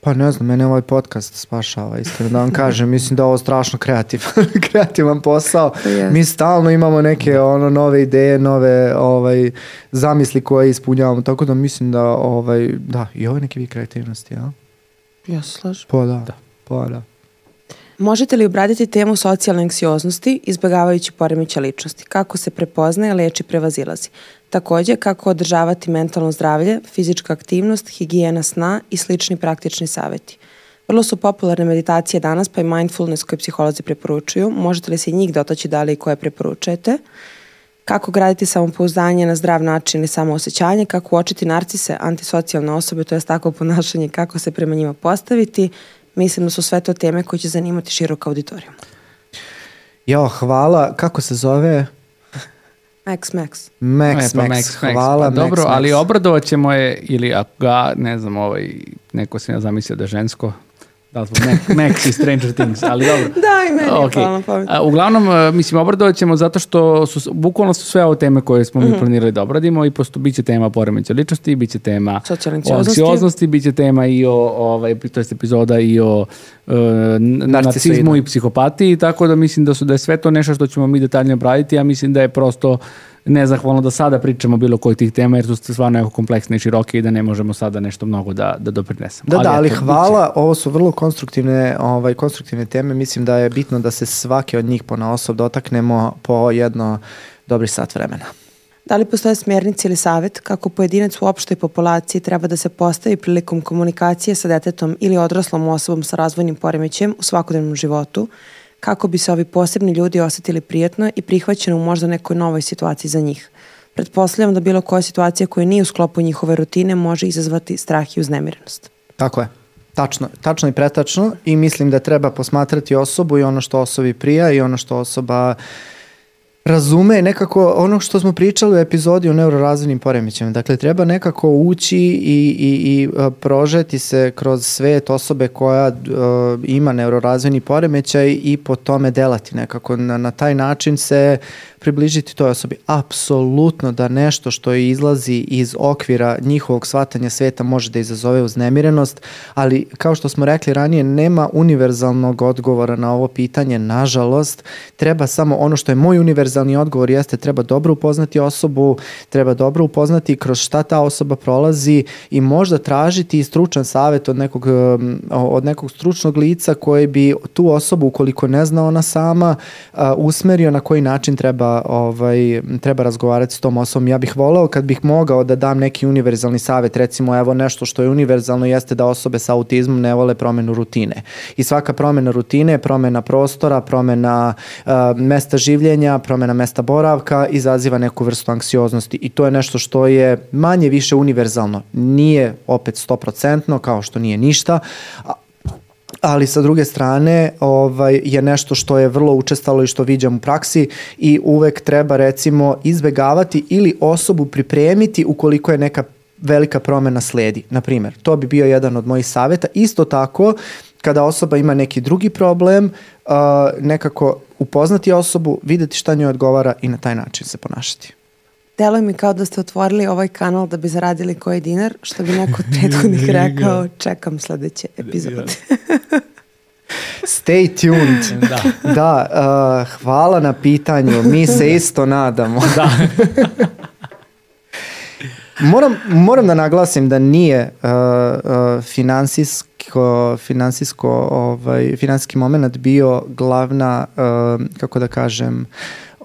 S3: Pa ne znam, mene ovaj podcast spašava, iskreno da vam kažem. Mislim da je ovo strašno kreativ, kreativan posao.
S2: Pa.
S3: Mi stalno imamo neke ono nove ideje, nove ovaj, zamisli koje ispunjavamo, tako da mislim da ovaj, da, i ovo je neki vid kreativnosti, ja?
S2: Ja se slažem.
S3: Pa da, pa da.
S2: Možete li obraditi temu socijalne anksioznosti, izbjegavajući poremeća ličnosti? Kako se prepoznaje, leči, prevazilazi? Takođe, kako održavati mentalno zdravlje, fizička aktivnost, higijena sna i slični praktični saveti. Vrlo su popularne meditacije danas, pa i mindfulness koje psiholozi preporučuju. Možete li se njih dotaći da li i koje preporučujete? Kako graditi samopouzdanje na zdrav način i samoosećanje, kako uočiti narcise, antisocijalne osobe, to je takvo ponašanje, kako se prema njima postaviti. Mislim da su sve to teme koje će zanimati širok auditorijum.
S3: Jo, hvala. Kako se zove?
S2: Max, Max.
S3: Max,
S1: E, pa
S3: Max, hvala.
S1: Pa dobro,
S3: Max,
S1: ali
S3: Max.
S1: obradovat ćemo je, ili ako ga, ne znam, ovaj, neko se ja zamislio da je žensko, da li smo Max, i Stranger Things, ali dobro.
S2: Da, i meni je
S1: Ok.
S2: palo na pamet.
S1: A, uglavnom, a, mislim, obradovat ćemo zato što su, bukvalno su sve ove teme koje smo
S2: Mhm.
S1: mi planirali da obradimo i posto bit će tema poremeća ličnosti, bit će tema o
S2: anksioznosti.
S1: anksioznosti, bit će tema i o, ovaj, to jest epizoda i o e, narcizmu i psihopatiji, tako da mislim da su da je sve to nešto što ćemo mi detaljno obraditi, ja mislim da je prosto nezahvalno da sada pričamo bilo koji tih tema jer su stvarno jako kompleksne i široke i da ne možemo sada nešto mnogo da, da doprinesemo.
S3: Da, da, ali
S1: eto, bit će.
S3: hvala, ovo su vrlo konstruktivne, ovaj, konstruktivne teme, mislim da je bitno da se svake od njih po osob dotaknemo po jedno dobri sat vremena.
S2: Da li postoje smjernice ili savjet kako pojedinac u opštoj populaciji treba da se postavi prilikom komunikacije sa detetom ili odraslom osobom sa razvojnim poremećajem u svakodnevnom životu, kako bi se ovi posebni ljudi osjetili prijatno i prihvaćeno u možda nekoj novoj situaciji za njih. Pretpostavljam da bilo koja situacija koja nije u sklopu njihove rutine može izazvati strah i uznemirenost.
S3: Tako je. Tačno, tačno i pretačno i mislim da treba posmatrati osobu i ono što osobi prija i ono što osoba razume nekako ono što smo pričali u epizodi o neurorazvojnim poremećajima. Dakle, treba nekako ući i, i, i uh, prožeti se kroz svet osobe koja uh, ima neurorazvojni poremećaj i po tome delati nekako. Na, na taj način se približiti toj osobi. Apsolutno da nešto što izlazi iz okvira njihovog shvatanja sveta može da izazove uznemirenost, ali kao što smo rekli ranije, nema univerzalnog odgovora na ovo pitanje, nažalost, treba samo ono što je moj univerzalni odgovor jeste treba dobro upoznati osobu, treba dobro upoznati kroz šta ta osoba prolazi i možda tražiti stručan savet od nekog, um, od nekog stručnog lica koji bi tu osobu, ukoliko ne zna ona sama, usmerio na koji način treba ovaj, treba razgovarati s tom osobom. Ja bih voleo kad bih mogao da dam neki univerzalni savet, recimo evo nešto što je univerzalno jeste da osobe sa autizmom ne vole promenu rutine. I svaka promena rutine promena prostora, promena uh, mesta življenja, promena mesta boravka izaziva neku vrstu anksioznosti i to je nešto što je manje više univerzalno. Nije opet 100% kao što nije ništa, ali sa druge strane ovaj, je nešto što je vrlo učestalo i što viđam u praksi i uvek treba recimo izbegavati ili osobu pripremiti ukoliko je neka velika promena sledi, na primjer. To bi bio jedan od mojih saveta. Isto tako, kada osoba ima neki drugi problem, uh, nekako upoznati osobu, videti šta njoj odgovara i na taj način se ponašati.
S2: Deluje mi kao da ste otvorili ovaj kanal da bi zaradili koji dinar, što bi neko od prethodnih rekao, čekam sledeće epizode.
S3: Stay tuned. Da, da uh, hvala na pitanju, mi se isto nadamo. Da. moram, moram da naglasim da nije uh, uh, finansijsko, finansijsko, ovaj, finansijski moment bio glavna, uh, kako da kažem,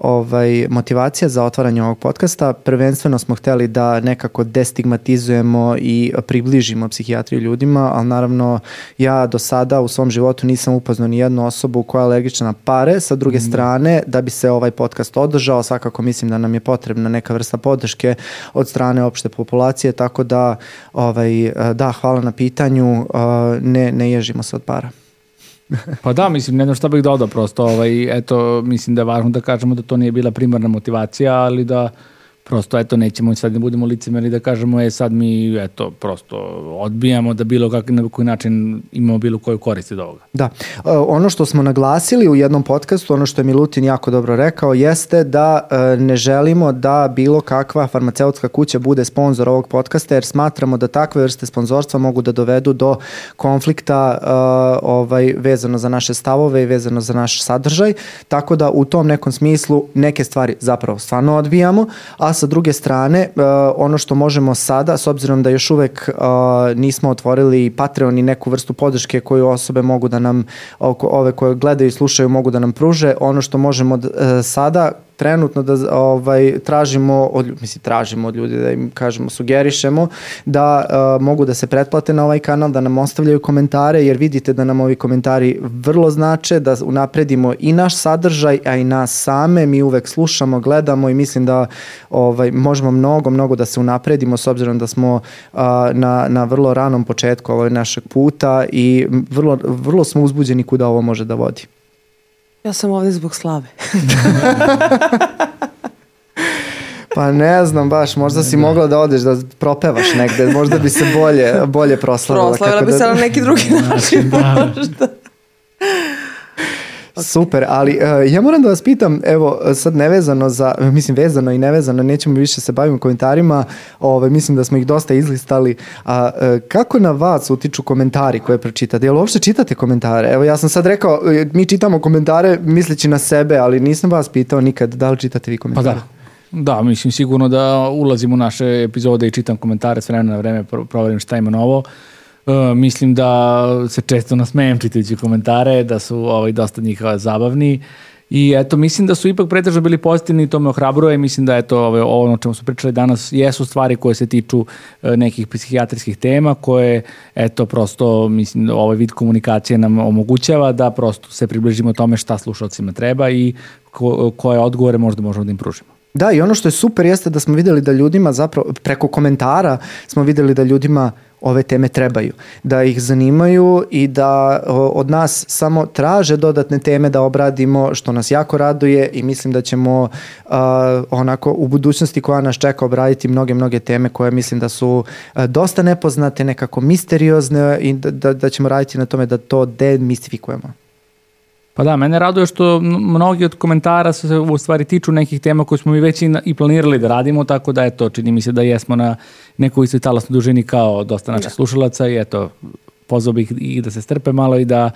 S3: ovaj, motivacija za otvaranje ovog podcasta. Prvenstveno smo hteli da nekako destigmatizujemo i približimo psihijatriju ljudima, ali naravno ja do sada u svom životu nisam upoznao ni jednu osobu koja je alergična na pare. Sa druge mm. strane, da bi se ovaj podcast održao, svakako mislim da nam je potrebna neka vrsta podrške od strane opšte populacije, tako da ovaj, da, hvala na pitanju, ne, ne ježimo se od para.
S1: pa da, mislim, ne znam šta bih dodao prosto, ovaj, eto, mislim da je važno da kažemo da to nije bila primarna motivacija, ali da prosto eto nećemo sad ne budemo licemeri da kažemo je sad mi eto prosto odbijamo da bilo kak, na koji način imamo bilo koju korist od ovoga.
S3: Da. E, ono što smo naglasili u jednom podcastu, ono što je Milutin jako dobro rekao jeste da e, ne želimo da bilo kakva farmaceutska kuća bude sponsor ovog podcasta jer smatramo da takve vrste sponzorstva mogu da dovedu do konflikta e, ovaj vezano za naše stavove i vezano za naš sadržaj, tako da u tom nekom smislu neke stvari zapravo stvarno odbijamo, a sa druge strane, uh, ono što možemo sada, s obzirom da još uvek uh, nismo otvorili Patreon i neku vrstu podrške koju osobe mogu da nam, ove koje gledaju i slušaju mogu da nam pruže, ono što možemo uh, sada trenutno da ovaj tražimo od mislim tražimo od ljudi da im kažemo sugerišemo da uh, mogu da se pretplate na ovaj kanal, da nam ostavljaju komentare jer vidite da nam ovi komentari vrlo znače da unapredimo i naš sadržaj, a i nas same, mi uvek slušamo, gledamo i mislim da ovaj možemo mnogo mnogo da se unapredimo s obzirom da smo uh, na na vrlo ranom početku ovog našeg puta i vrlo vrlo smo uzbuđeni kuda ovo može da vodi.
S2: Ja sam ovde zbog slave.
S3: Pa ne znam baš, možda si mogla da odeš da propevaš negde, možda bi se bolje, bolje proslavila.
S2: Proslavila bi
S3: da...
S2: se na neki drugi način da.
S3: Super, ali uh, ja moram da vas pitam, evo sad nevezano za, mislim vezano i nevezano, nećemo više se bavimo komentarima, ove, mislim da smo ih dosta izlistali, a uh, kako na vas utiču komentari koje pročitate? Jel uopšte čitate komentare? Evo ja sam sad rekao, e, mi čitamo komentare misleći na sebe, ali nisam vas pitao nikad da li čitate vi komentare.
S1: Pa da. Da, mislim sigurno da ulazim u naše epizode i čitam komentare s vremena na vreme, proverim šta ima novo. Uh, Uh, mislim da se često nasmejem čitajući komentare, da su ovaj, dosta njih zabavni i eto, mislim da su ipak pretežno bili pozitivni i to me ohrabruje mislim da eto, ove, ovo o čemu smo pričali danas jesu stvari koje se tiču uh, nekih psihijatrijskih tema koje eto, prosto, mislim, ovaj vid komunikacije nam omogućava da prosto se približimo tome šta slušalcima treba i ko, koje odgovore možda možemo da im pružimo.
S3: Da, i ono što je super jeste da smo videli da ljudima zapravo, preko komentara smo videli da ljudima ove teme trebaju, da ih zanimaju i da od nas samo traže dodatne teme da obradimo, što nas jako raduje i mislim da ćemo uh, onako u budućnosti koja nas čeka obraditi mnoge, mnoge teme koje mislim da su uh, dosta nepoznate, nekako misteriozne i da, da, da ćemo raditi na tome da to demistifikujemo.
S1: Pa da, mene raduje što mnogi od komentara se u stvari tiču nekih tema koje smo mi već i, i planirali da radimo, tako da eto, čini mi se da jesmo na nekoj istoj talasnoj dužini kao dosta naših da. slušalaca i eto, pozvao bih i da se strpe malo i da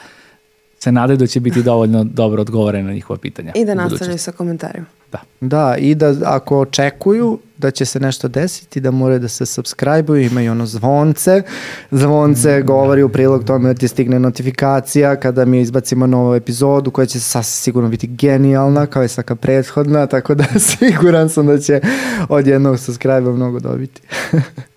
S1: se nadaju da će biti dovoljno dobro odgovoreno na njihova pitanja.
S2: I da nastavljaju sa komentarima.
S1: Da.
S3: Da, i da ako očekuju da će se nešto desiti, da moraju da se subscribe-uju, imaju ono zvonce. Zvonce mm, govori u prilog tome da ti stigne notifikacija kada mi izbacimo novu epizodu koja će sasvim sigurno biti genijalna kao i svaka prethodna, tako da siguran sam da će od jednog subscribe-a mnogo dobiti.